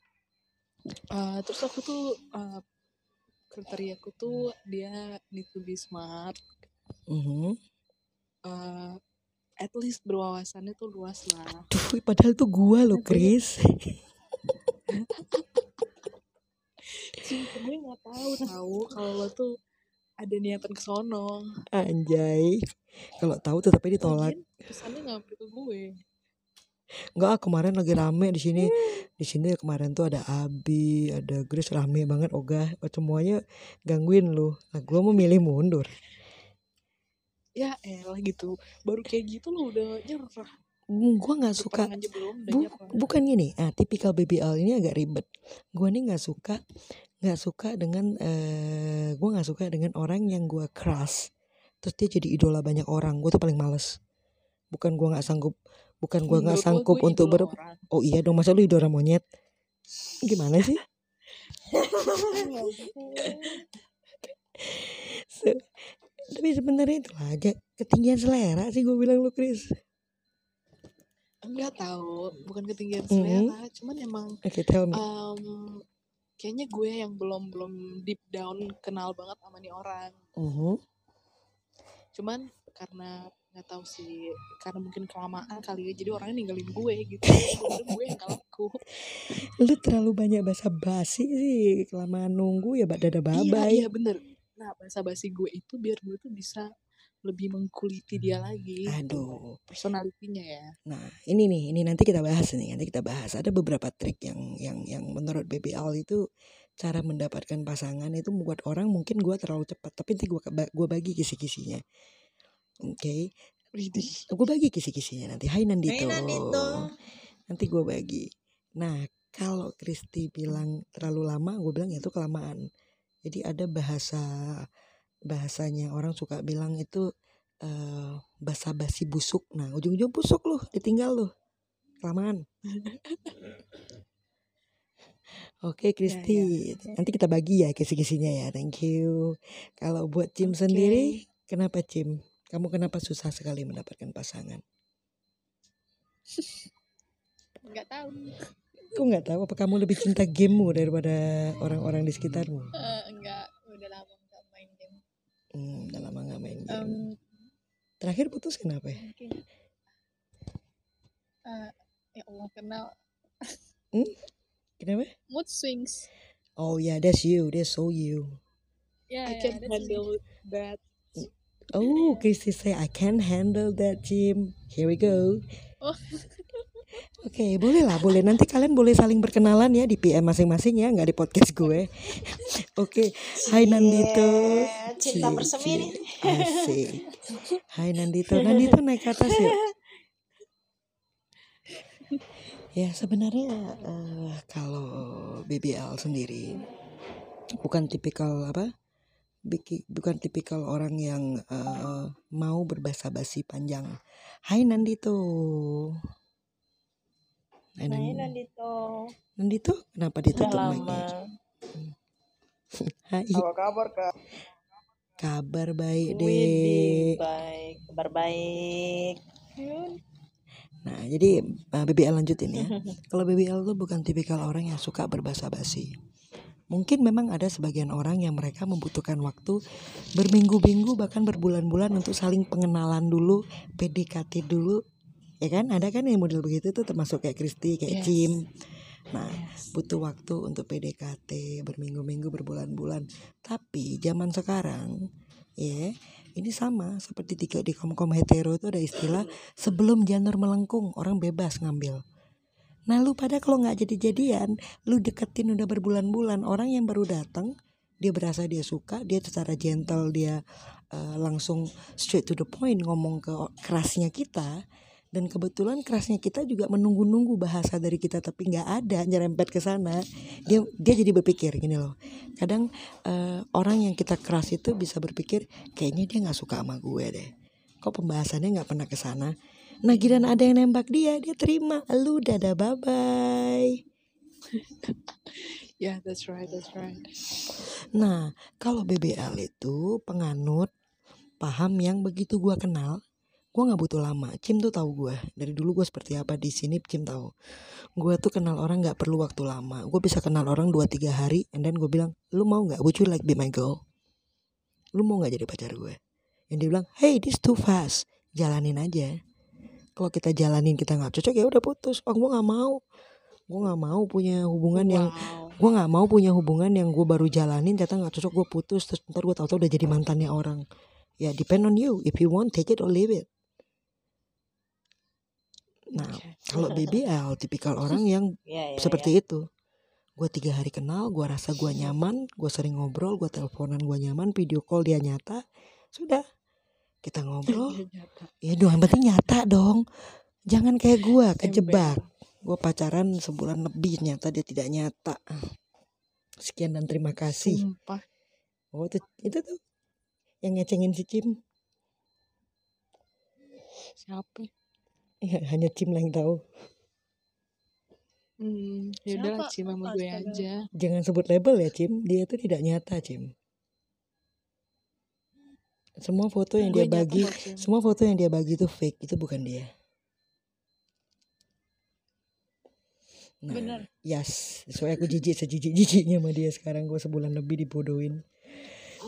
Eh, terus aku tuh uh, kriteriaku tuh dia need to be smart. Mhm. eh, at least berwawasannya tuh luas lah. Tuh, padahal tuh gua loh Chris. [laughs] Gue nggak tahu tahu kalau lo tuh ada niatan ke sono. Anjay. Kalau tahu tetapi ditolak. pesannya nggak sampai ke gue Enggak, ah, kemarin lagi rame di sini. Di sini kemarin tuh ada Abi, ada Grace rame banget ogah. Semuanya gangguin lu. Nah, gua mau milih mundur. ya elah gitu baru kayak gitu lo udah nyerah Gua nggak suka belum Bu, bukan gini. Ah, tipikal BBL ini agak ribet. Gua nih nggak suka nggak suka dengan eh gua nggak suka dengan orang yang gua crush. Terus dia jadi idola banyak orang. Gue tuh paling males. Bukan gua nggak sanggup bukan gua nggak sanggup gue untuk ber orang. oh iya dong masa lu idola monyet gimana sih [laughs] Se- tapi sebenarnya itu aja ketinggian selera sih gue bilang lu Chris Enggak tahu, bukan ketinggian selera, cuman emang oke tell me em, kayaknya gue yang belum belum deep down kenal banget sama nih orang. Mhm. Cuman karena nggak tahu sih, karena mungkin kelamaan kali ya, jadi orangnya ninggalin gue gitu. Gue yang ngelaku. lu terlalu banyak basa basi sih kelamaan nunggu ya dada Iya, babai iya bener. Nah, bahasa basi gue itu biar gue tuh bisa lebih mengkuliti dia lagi. gitu. aduh Personalitinya ya. Nah, ini nih, ini nanti kita bahas nih, nanti kita bahas. Ada beberapa trik yang yang yang menurut BBL itu cara mendapatkan pasangan itu membuat orang mungkin gua terlalu cepat, tapi nanti gua gua bagi kisi-kisinya. Oke, Widih. gua bagi kisi-kisinya nanti. Hai Nandito. Hai, Nandito. Nanti gua bagi. Nah, kalau Kristi bilang terlalu lama, gue bilang ya itu kelamaan. Jadi ada bahasa bahasanya orang suka bilang itu eh basa-basi busuk. Nah, ujung-ujung busuk loh, ditinggal loh. Kelamaan. [laughs] Oke, Kristi. Nanti kita bagi ya kisi-kisinya ya. Thank you. Kalau buat Cim Oke. sendiri, kenapa Cim? Kamu kenapa susah sekali mendapatkan pasangan? Nggak tahu. Kok nggak tahu apa kamu lebih cinta gamemu daripada orang-orang di sekitarmu? Eh, enggak, udah lama nggak main game. Hmm, udah lama nggak main game. Em, Terakhir putus kenapa ya? mungkin eh, ya Allah kenal Kenapa? mood swings. Oh yeah, that's you. That's so you. Yeah, I can handle that. Oh, Kristi say I can handle that, Jim. Here we go. Oh. [laughs] Oke, boleh lah, boleh. Nanti kalian boleh saling berkenalan ya di PM masing-masing ya, nggak di podcast gue. [laughs] Oke, Hai Nandito. Cinta bersemi cie. nih. Asik. Hai Nandito. Nandito naik ke atas yuk. [laughs] Ya sebenarnya eh, kalau BBL sendiri bukan tipikal apa? Biki- bukan tipikal orang yang eh, mau berbasa-basi panjang. Hai Nandito. Hai Hai Nan- Nandito. Nandito, kenapa ditutup mic-nya? [laughs] Hai, Apa kabar kak? kabar baik deh. Widih, baik. Kabar baik. Nah, jadi uh, BBL lanjutin ya. [laughs] Kalau BBL tuh bukan tipikal orang yang suka berbahasa basi. Mungkin memang ada sebagian orang yang mereka membutuhkan waktu berminggu-minggu bahkan berbulan-bulan untuk saling pengenalan dulu, PDKT dulu. Ya kan? Ada kan yang model begitu tuh termasuk kayak Kristi, kayak Yes. Cim. Nah, butuh waktu untuk PDKT berminggu-minggu, berbulan-bulan. Tapi zaman sekarang, ya, ini sama seperti di, di kom-kom hetero itu ada istilah sebelum janur melengkung orang bebas ngambil. Nah lu pada kalau nggak jadi-jadian, lu deketin udah berbulan-bulan orang yang baru datang, dia berasa dia suka, dia secara gentle dia eh, langsung straight to the point ngomong ke kerasnya kita. Dan kebetulan kerasnya kita juga menunggu-nunggu bahasa dari kita tapi nggak ada nyerempet ke sana. Dia dia jadi berpikir gini loh. Kadang eh, orang yang kita keras itu bisa berpikir kayaknya dia nggak suka sama gue deh. Kok pembahasannya nggak pernah ke sana? Nah giliran ada yang nembak dia, dia terima. Lu dadah bye bye. [laughs] Yeah, that's right, that's right. Nah kalau BBL itu penganut paham yang begitu gua kenal, gua nggak butuh lama. Cim tuh tahu gua dari dulu gua seperti apa di sini. Cim tahu. Gua tuh kenal orang nggak perlu waktu lama. Gue bisa kenal orang 2-3 hari, and then gue bilang, lu mau nggak? Would you like be my girl? Lu mau nggak jadi pacar gue? Yang dia bilang, hey this too fast. Jalanin aja. Kalau kita jalanin kita nggak cocok ya udah putus. Oh gue nggak mau. Gue nggak mau punya hubungan yang Wow. gue nggak mau punya hubungan yang gue baru jalanin ternyata nggak cocok gue putus terus ntar gue tahu-tahu udah jadi mantannya orang ya depend on you if you want take it or leave it nah Oke. kalau [laughs] BBL tipikal orang [laughs] yang Iya, iya, seperti itu gue tiga hari kenal gue rasa gue nyaman gue sering ngobrol gue teleponan gue nyaman video call dia nyata sudah kita ngobrol Iya, ya dong yang penting nyata dong jangan kayak gue kejebak gue pacaran sebulan lebih nyata dia tidak nyata sekian dan terima kasih Sumpah. oh itu itu tuh yang ngecengin si Cim Siapa? Ya, hanya Cim lah yang tahu. Hmm, ya Siapa? Cim sama gue aja. Jangan sebut label ya Cim, dia itu tidak nyata Cim. Semua foto yang dia bagi, semua foto yang dia bagi itu fake, itu bukan dia. Nah, Bener. yes, soalnya aku jijik sejijik-jijiknya sama dia sekarang gue sebulan lebih dibodohin.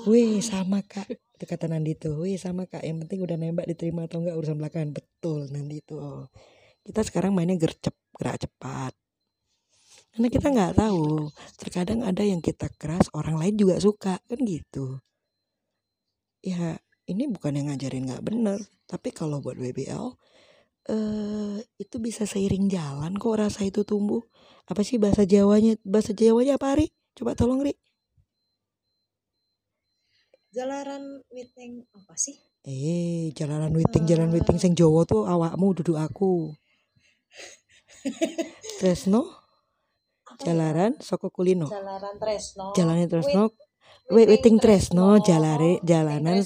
Wih sama kak, itu kata Nandi tuh, wih sama kak, yang penting udah nembak diterima atau enggak urusan belakangan, betul Nandi tuh. Kita sekarang mainnya gercep, gerak cepat. Karena kita nggak tahu, terkadang ada yang kita keras, orang lain juga suka, kan gitu. Ya, ini bukan yang ngajarin nggak bener, tapi kalau buat BBL, eh itu bisa seiring jalan kok rasa itu tumbuh. Apa sih bahasa Jawanya? Bahasa Jawanya apa, Ri? Coba tolong, Ri. Jalaran witing apa sih? Eh, jalanan witing, jalan witing sing Jawa tuh awakmu duduk aku. [laughs] Tresno, jalaran soko kulino. Jalaran Tresno. Jalannya Tresno, Wit witing Tresno, jalare jalanan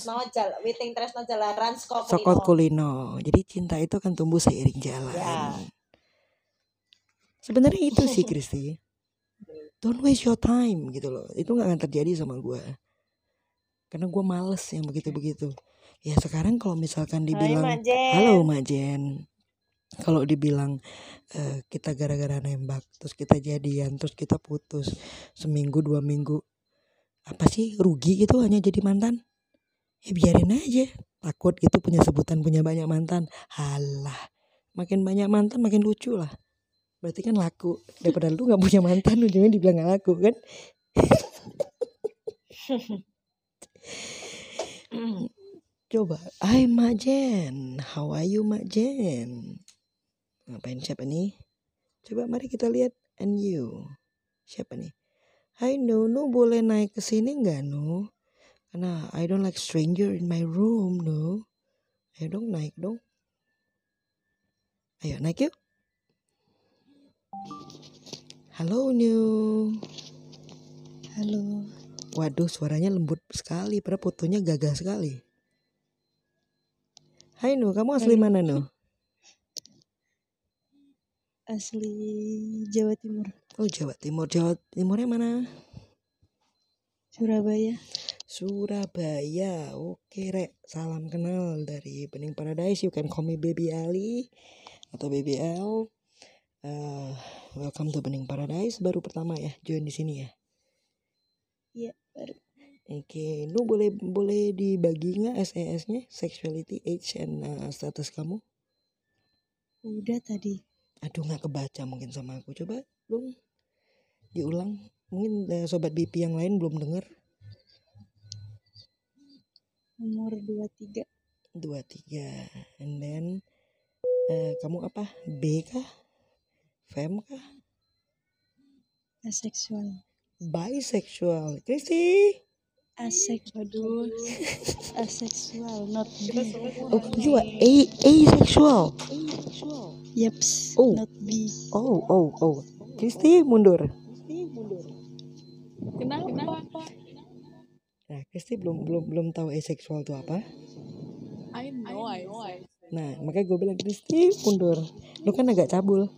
Witing Tresno jalaran sokot kulino. Jadi cinta itu akan tumbuh seiring jalan. Ya. Sebenarnya itu sih [laughs] Kristi. Don't waste your time gitu loh. Itu nggak akan terjadi sama gue. Karena gue males yang begitu-begitu. Ya sekarang kalau misalkan dibilang Hai. Halo Mak Jen. Kalau dibilang eh, kita gara-gara nembak, terus kita jadian, terus kita putus seminggu dua minggu, apa sih rugi gitu hanya jadi mantan? Ya biarin aja. Takut gitu punya sebutan punya banyak mantan. Halah, makin banyak mantan makin lucu lah. Berarti kan laku. Daripada lu nggak punya mantan, ujungnya dibilang nggak laku kan? Coba, Hai Mak Jen, how are you Mak Jen? Ngapain siapa nih? Coba mari kita lihat and you. Siapa nih? Hai Nu, Nu boleh naik ke sini nggak Nu? Karena I don't like stranger in my room Nu. Ayo dong naik dong. Ayo naik yuk. Halo Nu. Halo, Waduh suaranya lembut sekali, padahal fotonya gagah sekali. Hai Nu, kamu asli mana Nu? asli Jawa Timur, Oh Jawa Timur, Jawa Timurnya mana? Surabaya. Surabaya. Oke rek, salam kenal dari Bening Paradise. You can call me Baby Ali atau Baby L. Eh, welcome to Bening Paradise. Baru pertama ya join di sini ya. Iya, baru. Oke, lu boleh boleh dibagi nggak SES-nya, sexuality, age, and uh, status kamu? Udah tadi. Aduh nggak kebaca mungkin sama aku. Coba dong diulang. Mungkin eh, sobat BP yang lain belum dengar. Umur 23. dua tiga and then eh, kamu apa B kah fem kah Aseksual. bisexual Kristi Asek. Aduh. [laughs] Aseksual, not bi. oh you are a asexual Yaps, Oh. not bi. oh oh oh Kristi mundur Kenapa? nah Kristi belum belum belum tahu asexual itu apa I know, I know, I nah makanya gue bilang Kristi mundur lu kan agak cabul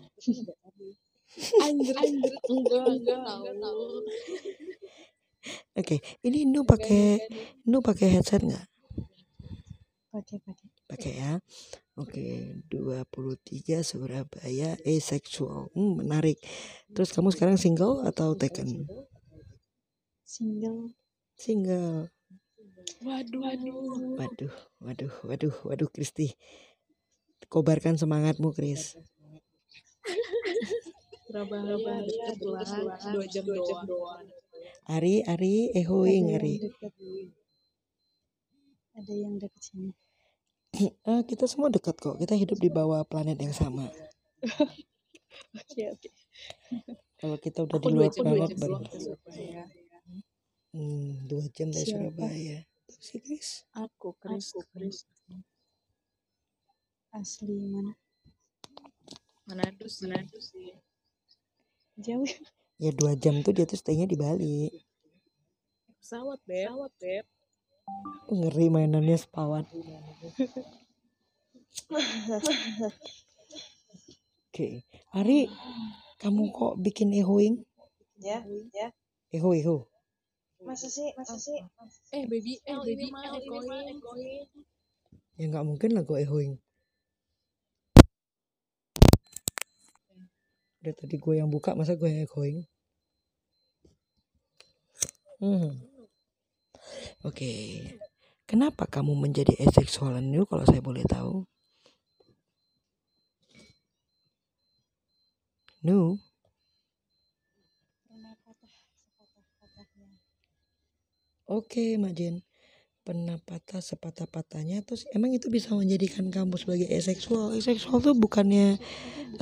Anjir, anjir, enggak, enggak tahu. oke ini Nu pakai Nu pakai headset nggak Pakai pakai. pakai ya Oke, 23 Surabaya asexual. Hmm, menarik. Terus kamu sekarang single atau taken? Single. Single. Waduh, waduh. Waduh, waduh, waduh, waduh Kristi. Kobarkan semangatmu, Kris. Surabaya lah, dua jam doang. Ari, Ari, ehoing Ari. Ada yang dekat sini. Ah, [clears throat] kita semua dekat kok. Kita hidup di bawah planet yang sama. [laughs] Oke, oke. Kalau kita udah Aku di luar planet baru. Hmm, dua jam dari Siapa? Surabaya. Terus si Kris. Aku, Chris, Chris. Asli mana? Manado sih. Manado sih. Jauh. Ya dua jam tuh dia tuh stay-nya di Bali. Pesawat, Beb. Pesawat, Beb. Ngeri mainannya sepawat. Oke, Ari, kamu kok bikin ehoing? ya ya Eho, eho. Masa sih masa sih Eh baby, eh baby mah ekoin. Ya nggak mungkin lah gue ehoing. Udah tadi gue yang buka, masa gue yang echoing? Hmm. Oke. Kenapa kamu menjadi aseksual new kalau saya boleh tahu? Nu, Pernah patah sepatah-patahnya. Oke Mak Jen. Pernah patah sepatah-patahnya, terus emang itu bisa menjadikan kamu sebagai aseksual? Aseksual tuh bukannya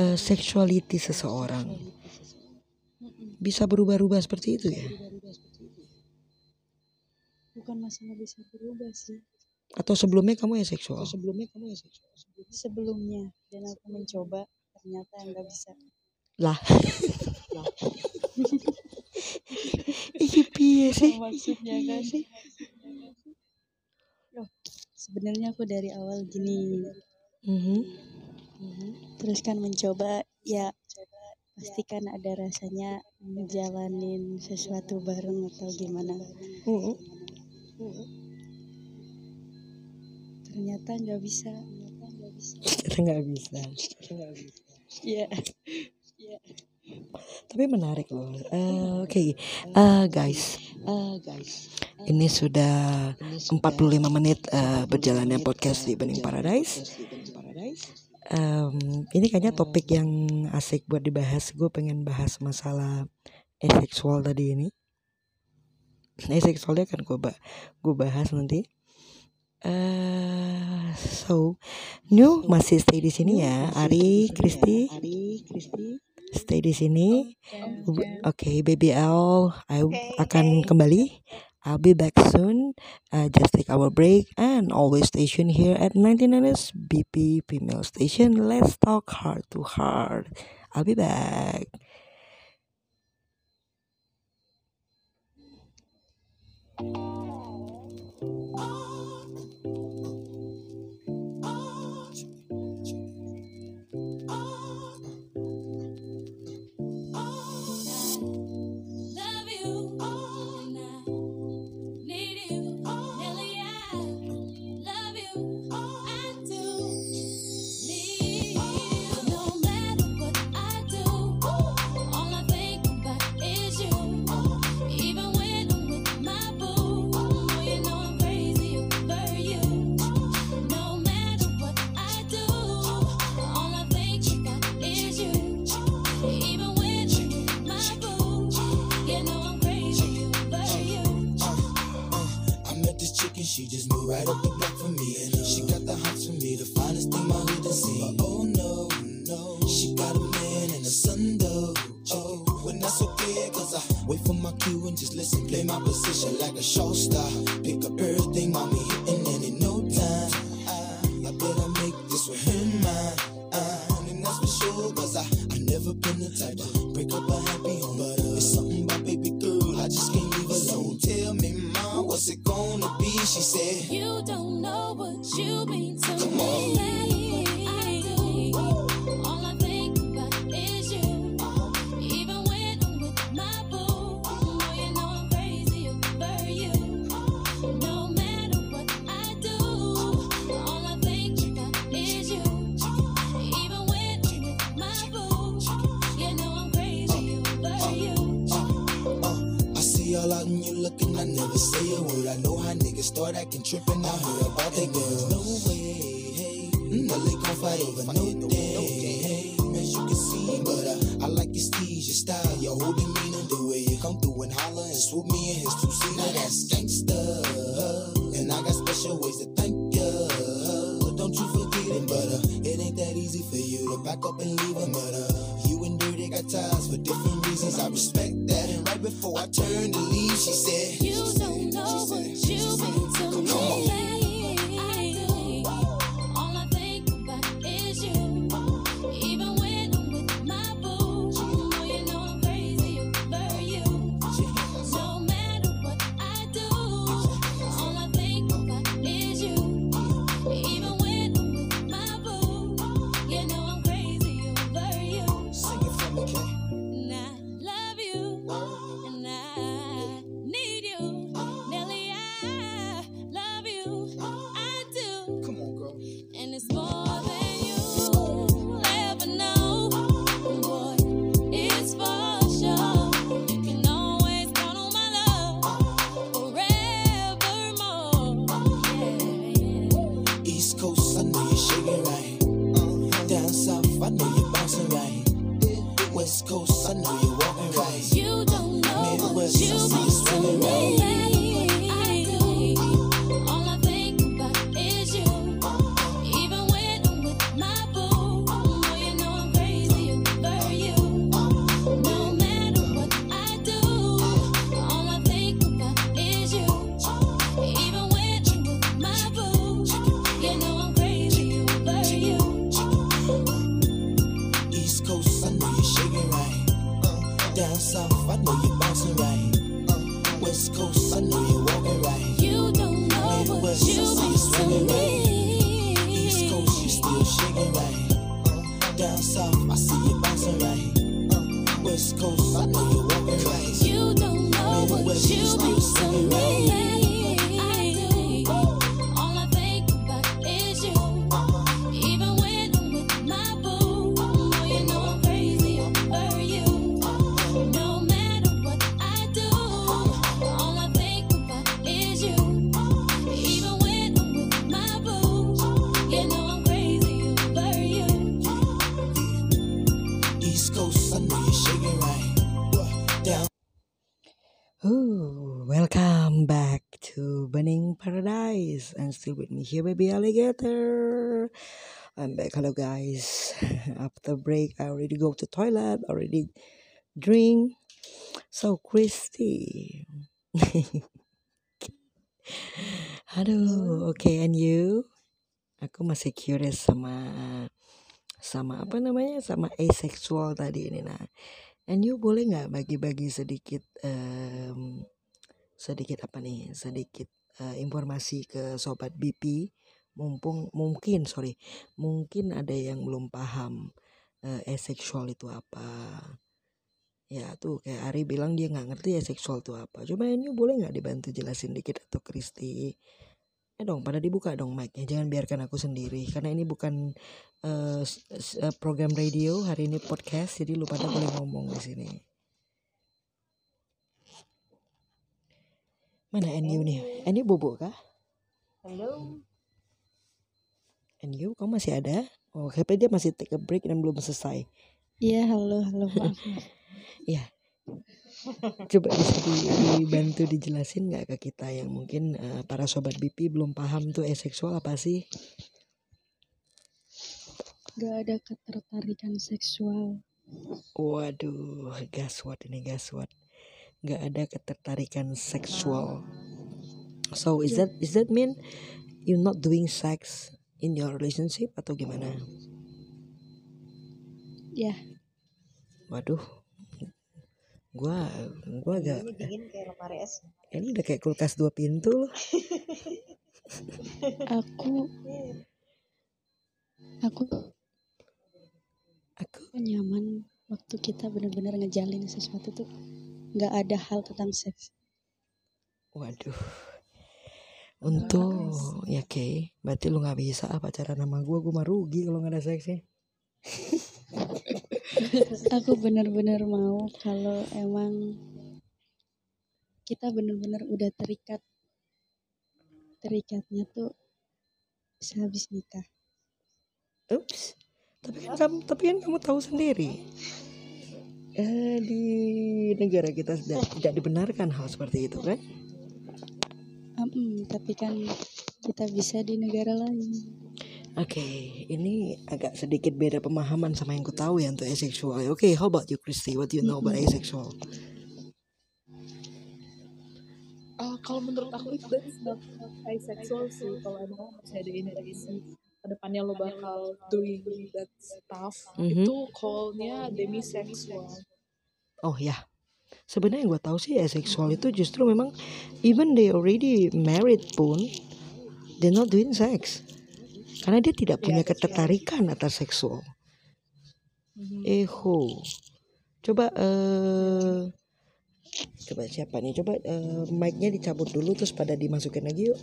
eh, sexuality seseorang. Bisa berubah-ubah seperti itu ya? Bukan masalah bisa berubah sih. Atau sebelumnya kamu aseksual? Sebelumnya dan aku mencoba ternyata nggak bisa. Lah. [laughs] Piye sih? Maksudnya kan sih? Loh, sebenarnya aku dari awal gini. Mhm. Terus kan mencoba ya pastikan ada rasanya menjalanin sesuatu bareng atau gimana. Mhm. Ternyata nggak bisa. [laughs] Kita nggak bisa. Iya. Tapi menarik loh. Eh, Oke, Eh, guys, ini sudah 45 menit eh, berjalannya podcast di Bening Paradise. Em, ini kayaknya topik yang asik buat dibahas. Gue pengen bahas masalah aseksual tadi ini. [clears throat] Aseksualnya kan gue ba gue bahas nanti. Eh, so, New masih stay di sini ya, Ari, Kristi. Stay di sini. Oke, Baby L, I akan kembali. I'll be back soon. Uh, just take our break and always station here at 99s BP Female Station. Let's talk heart to heart. I'll be back. love this chicken, she just moved right up the block for me. And she got the hots for me, the finest thing my hood has seen. But oh no, no, she got a man and a son though. Oh, when that's okay, cause I wait for my cue and just listen, play my position like a show star. Still with me here baby alligator. I'm back. Hello guys. [laughs] After break I already go to toilet, already drink. So Christy. [laughs] Aduh, okay and you? Aku masih curious sama sama apa namanya sama asexual tadi ini nah. And you boleh nggak bagi-bagi sedikit em, sedikit apa nih sedikit eh, informasi ke sobat BP mumpung mungkin sorry mungkin ada yang belum paham eh, asexual itu apa. Ya tuh kayak Ari bilang dia nggak ngerti asexual itu apa. Coba ini boleh nggak dibantu jelasin dikit atau Kristi? Eh dong pada dibuka dong mic-nya. Jangan biarkan aku sendiri karena ini bukan eh, program radio hari ini podcast jadi lu pada boleh ngomong di sini mana NU nih NU bobo kah Halo. NU kamu masih ada oh kayaknya dia masih take a break dan belum selesai Iya, halo, halo, maaf. maaf. [laughs] ya coba bisa di- dibantu dijelasin nggak ke kita yang mungkin eh, para sobat BP belum paham tuh asexual apa sih Gak ada ketertarikan seksual. Waduh, gaswat ini gaswat. Nggak ada ketertarikan seksual. So is that is that mean you not doing sex in your relationship atau gimana? Ya, Waduh, gua gua agak Ini dingin kayak lemari es. ini udah kayak kulkas dua pintu loh. [laughs] aku aku Aku nyaman waktu kita benar-benar ngejalin sesuatu tuh nggak ada hal tentang seks. waduh. Untuk ya oke, berarti lu nggak bisa ah pacaran sama gua, gua mah rugi kalau nggak ada seksnya. [laughs] Aku benar-benar mau kalau emang kita benar-benar udah terikat. Terikatnya tuh sehabis nikah. Ups. Tapi kan kamu tapi kan kamu tahu sendiri. Eh di negara kita tidak, tidak dibenarkan hal seperti itu kan? Mm, tapi kan kita bisa di negara lain. Oke, ini agak sedikit beda pemahaman sama yang ku tahu ya untuk asexual. Oke, how about you Christy? What do you know about asexual? Ah, kalau menurut aku itu not asexual sih kalau emang masih ada interaksi ke depannya lo bakal doing that stuff Mhm. itu callnya demisexual Oh ya, sebenarnya yang gue tahu sih asexual itu justru memang even they already married pun they're not doing sex karena dia tidak punya ketertarikan atas seksual. Eho, coba eh coba siapa nih? Coba eh, mic-nya dicabut dulu terus pada dimasukin lagi yuk.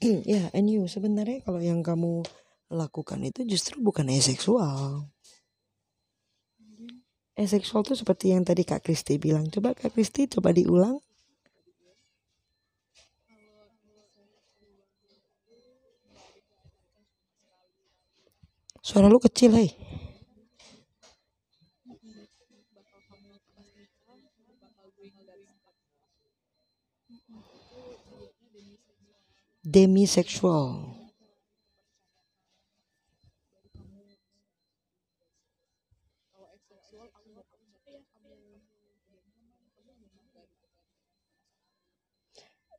[clears throat] ya, and you sebenarnya kalau yang kamu lakukan itu justru bukan asexual. Asexual tuh seperti yang tadi Kak Kristi bilang. Coba Kak Kristi coba diulang. Suara lu kecil, hei. Kamu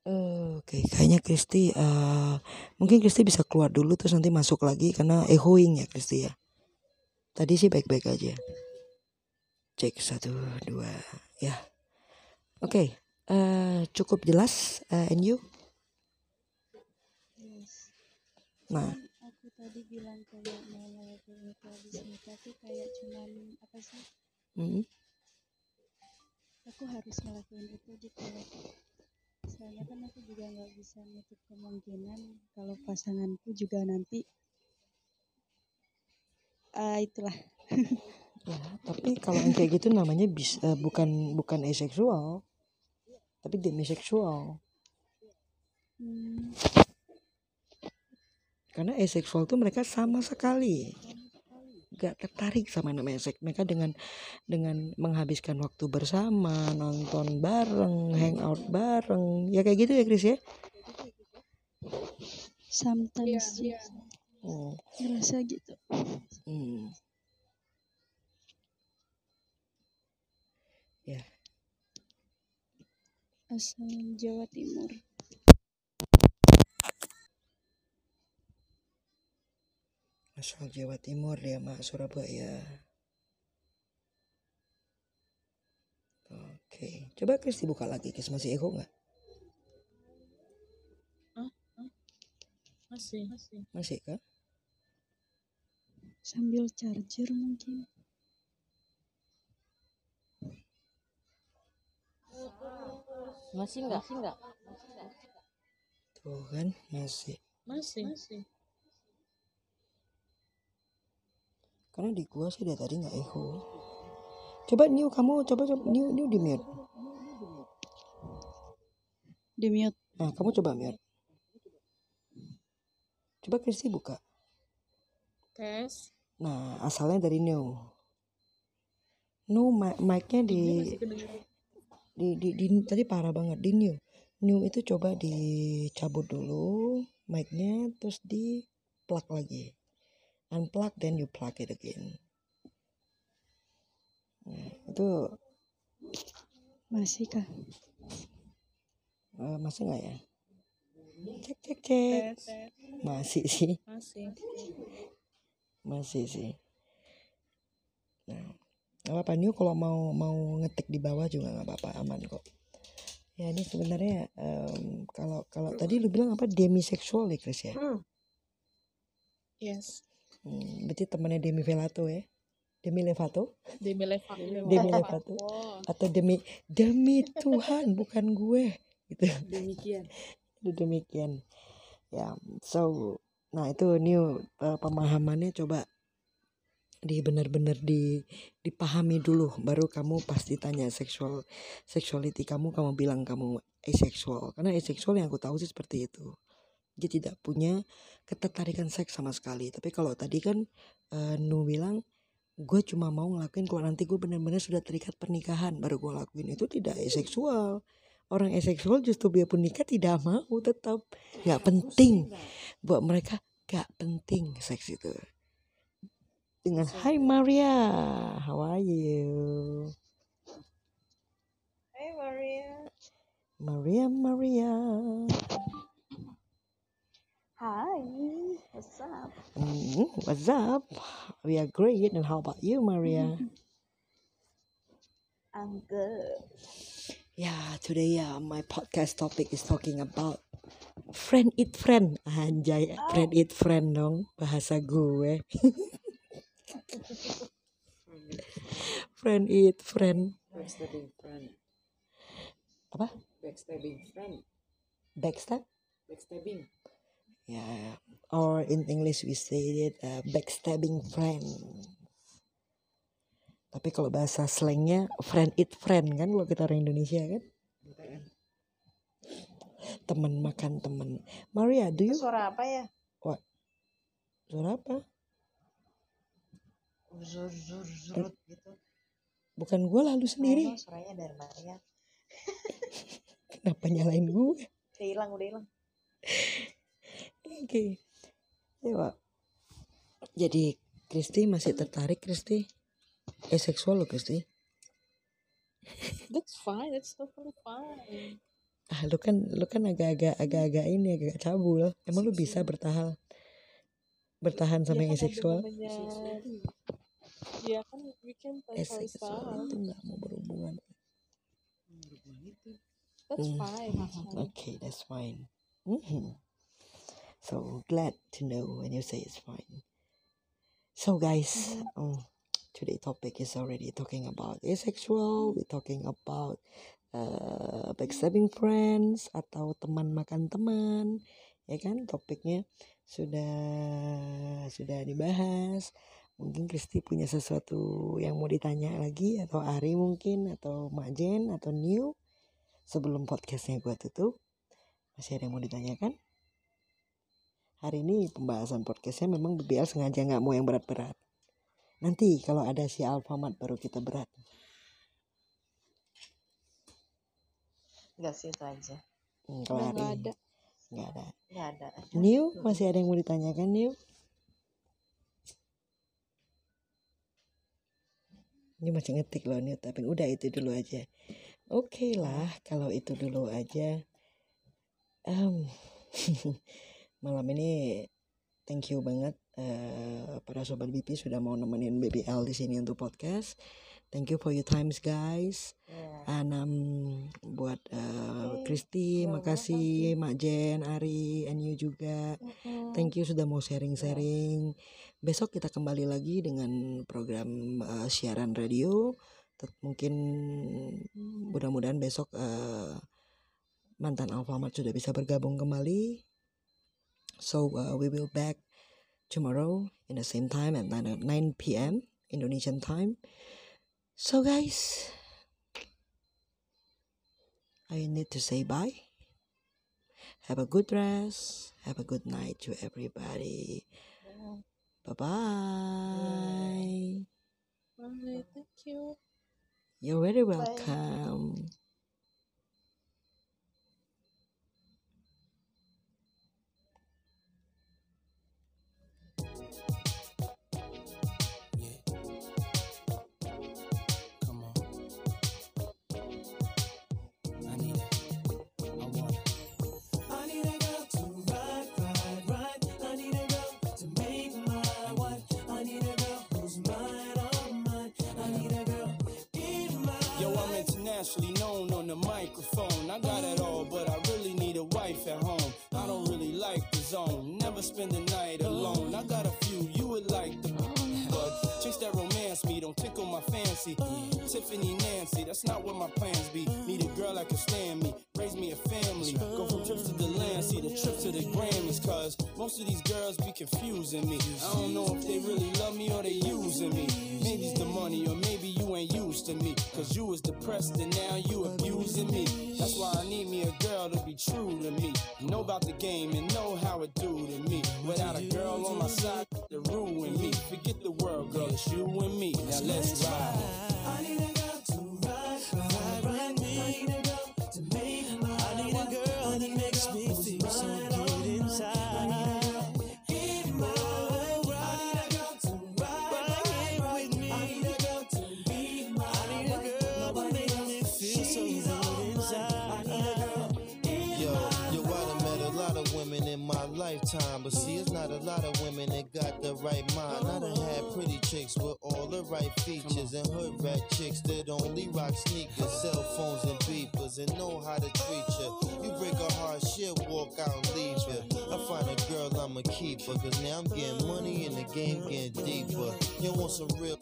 Oke, kayaknya Kristi eh mungkin Kristi bisa keluar dulu terus nanti masuk lagi karena echoing ya Kristi ya. Tadi sih baik-baik aja. Cek satu dua ya. Oke, eh cukup jelas eh, and you? Yes. Nah, Aku tadi bilang kayak mau ngelakuin ritualisme tapi kayak cuman apa sih? mm, Aku harus ngelakuin itu gitu. Soalnya kan aku juga nggak bisa nutup kemungkinan kalau pasanganku juga nanti ah itulah ya, tapi kalau yang kayak gitu namanya bis, eh, bukan bukan asexual, tapi demisexual. hmm, Karena asexual tuh mereka sama sekali. Gak tertarik sama namanya seks. Mereka dengan dengan menghabiskan waktu bersama, nonton bareng, hangout bareng, ya kayak gitu ya Chris ya. sometimes Iya, sih Hmm, ngerasa gitu. Hmm. Ya, asal Jawa Timur asal Jawa Timur dia mak Surabaya. Oke, coba Chris dibuka lagi, Chris masih echo nggak? masih masih Masih kah? sambil charger mungkin Masih enggak? Masih enggak? Tuh kan, masih. masih masih Karena di gua sih dari tadi nggak echo. Coba new kamu coba coba new new di mute. di mute Nah, kamu coba mute. Coba Kristi buka. tes Nah, asalnya dari new. New mi- mic-nya di, di, di, di- tadi parah banget di new. New itu coba dicabut dulu mic-nya terus di plug lagi. Unplug then you plug it again. Nah, itu masih kah eh, masih nggak ya? Cek cek cek. Masih sih. masih Masih sih. Nah, apa-apa New kalau mau mau ngetik di bawah juga nggak apa-apa aman kok. Ya ini sebenarnya em, kalau kalau tadi lu bilang apa demisexual ya Chris ya? yes Hmm, berarti temannya Demi Velato ya? Demi Levato demi level [laughs] Demi Levato atau demi demi Tuhan bukan gue gitu. Demikian. [laughs] Demikian. Ya, so nah itu new eh, pemahamannya coba di benar-benar di dipahami dulu baru kamu pasti tanya seksual sexuality kamu kamu bilang kamu asexual karena asexual yang aku tahu sih seperti itu dia tidak punya ketertarikan seks sama sekali. Tapi kalau tadi kan eh, Nu bilang gue cuma mau ngelakuin kalau nanti gue benar-benar sudah terikat pernikahan baru gue lakuin. Itu tidak asexual orang asexual justru biarpun nikah tidak mau tetap nggak penting buat mereka gak penting seks itu. Dengan Hai Maria how are you? Hey Maria. Maria Maria Hi. What's up? Mm, what's up we are great and how about you Maria [laughs] I'm good. Yeah, today uh, my podcast topic is talking about friend eat friend. Anjay, friend eat friend dong bahasa gue. [laughs] friend eat friend. Backstabbing friend. Apa? Backstabbing friend. Backstab? Backstabbing. Yeah, or in English we say it uh, backstabbing friend. Tapi kalau bahasa slangnya friend eat friend kan kalau kita orang Indonesia kan? Teman makan teman. Maria, do you suara apa ya? suara apa? Zur zur zurut gitu. Bukan gue lalu sendiri. Oh, suaranya dari Maria. [laughs] Kenapa nyalain gue? Udah hilang, udah hilang. [laughs] Oke. Ya, Pak. Jadi Kristi masih tertarik Kristi? Eh seksual lo Kristi? That's fine. That's totally fine. Ah lu kan lu kan agak-agak agak-agak ini agak cabul. Emang lu bisa bertahan bertahan sama yang ya kan ada seksual? namanya ya kan we can Eh seksual itu nggak mau berhubungan. that's Hmm. fine [laughs] that's fine. Okay, that's fine. Mhm. So glad to know when you say it's fine. So guys, um, today topic is already talking about asexual. We're talking about uh, backstabbing friends atau teman makan teman, ya kan? Topiknya sudah sudah dibahas. Mungkin Kristi punya sesuatu yang mau ditanya lagi atau Ari mungkin atau Mak Jen atau New sebelum podcastnya gue tutup. Masih ada yang mau ditanyakan? Hari ini pembahasan podcastnya memang BBL sengaja nggak mau yang berat-berat. Nanti kalau ada si Alfamart baru kita berat. Enggak sih itu aja. Hmm, kalau hari nggak ada nggak ada. Enggak ada. New masih ada yang mau ditanyakan New? Ini masih ngetik loh New tapi udah itu dulu aja. Oke lah kalau itu dulu aja. Em, [laughs] malam ini thank you banget eh, para sobat BP sudah mau nemenin BBL di sini untuk podcast. Thank you for your times guys. Ya. And um, buat uh, Oke, Kristi, you're makasih Mak Jen, Ari, and you juga. Thank you sudah mau sharing-sharing. Besok kita kembali lagi dengan program uh, siaran radio. Tet- Mungkin mudah-mudahan besok uh, mantan Alfamart sudah bisa bergabung kembali. So uh, we will back tomorrow in the same time at 9, 9 p.m. Indonesian time. So guys, I need to say bye. Have a good rest. Have a good night to everybody. Bye bye. Bye, thank you You're very welcome. Come fancy. Tiffany Nancy, that's not what my plans be. Need a girl that can stand me, raise me a family. Go from trips to the land, see the trips to the Grammys. Cause most of these girls be confusing me. I don't know if they really love me or they using me. Maybe it's the money or maybe you ain't used to me. Cause you was depressed and now you abusing me. That's why I need me a girl to be true to me. Know about the game and know how it do to me. Without a girl on my side, to ruin me. Forget the world, girl, it's you and me. Now let's ride. I need a girl to ride, ride, ride me. Right mind. I done had pretty chicks with all the right features, and hood rat chicks that only rock sneakers, cell phones, and beepers, and know how to treat you. You break a heart, she'll walk out and leave you. I find a girl, I'ma keep her, cause now I'm getting money and the game getting deeper. You want some real.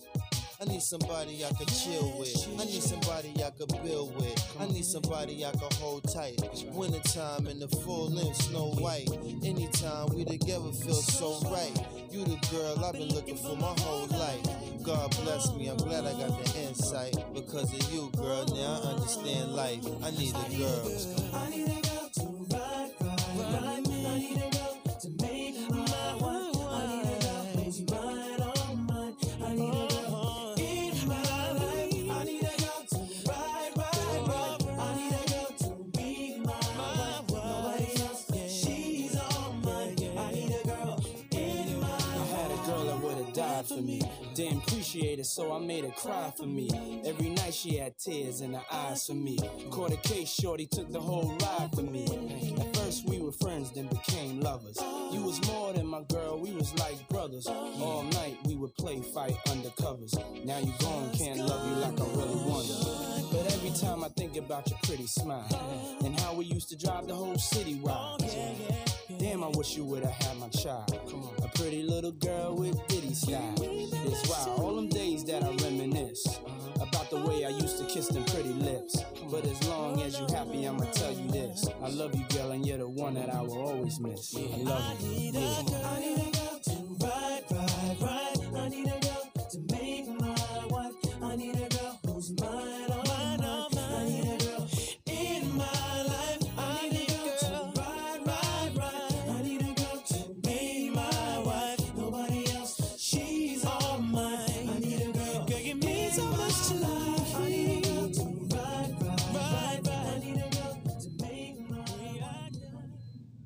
I need somebody I could chill with. I need somebody I could build with. I need somebody I could hold tight. Wintertime in the full length, snow white. Anytime we together feel so right. You the girl I've been looking for my whole life. God bless me, I'm glad I got the insight. Because of you, girl, now I understand life. I need a girl. I need a girl to ride, appreciate it, so I made her cry for me. Every night she had tears in her eyes for me. Caught a case, shorty took the whole ride for me. At first we were friends, then became lovers. You was more than my girl, we was like brothers. All night we would play fight undercovers. Now you gone, can't love you like I really wanted. But every time I think about your pretty smile and how we used to drive the whole city wild. Damn, I wish you would've had my child. Come on. A pretty little girl with ditty style. It's why All them days that I reminisce about the way I used to kiss them pretty lips. But as long as you happy, I'ma tell you this. I love you, girl, and you're the one that I will always miss. I love you. I need a girl to ride, ride, ride. I need a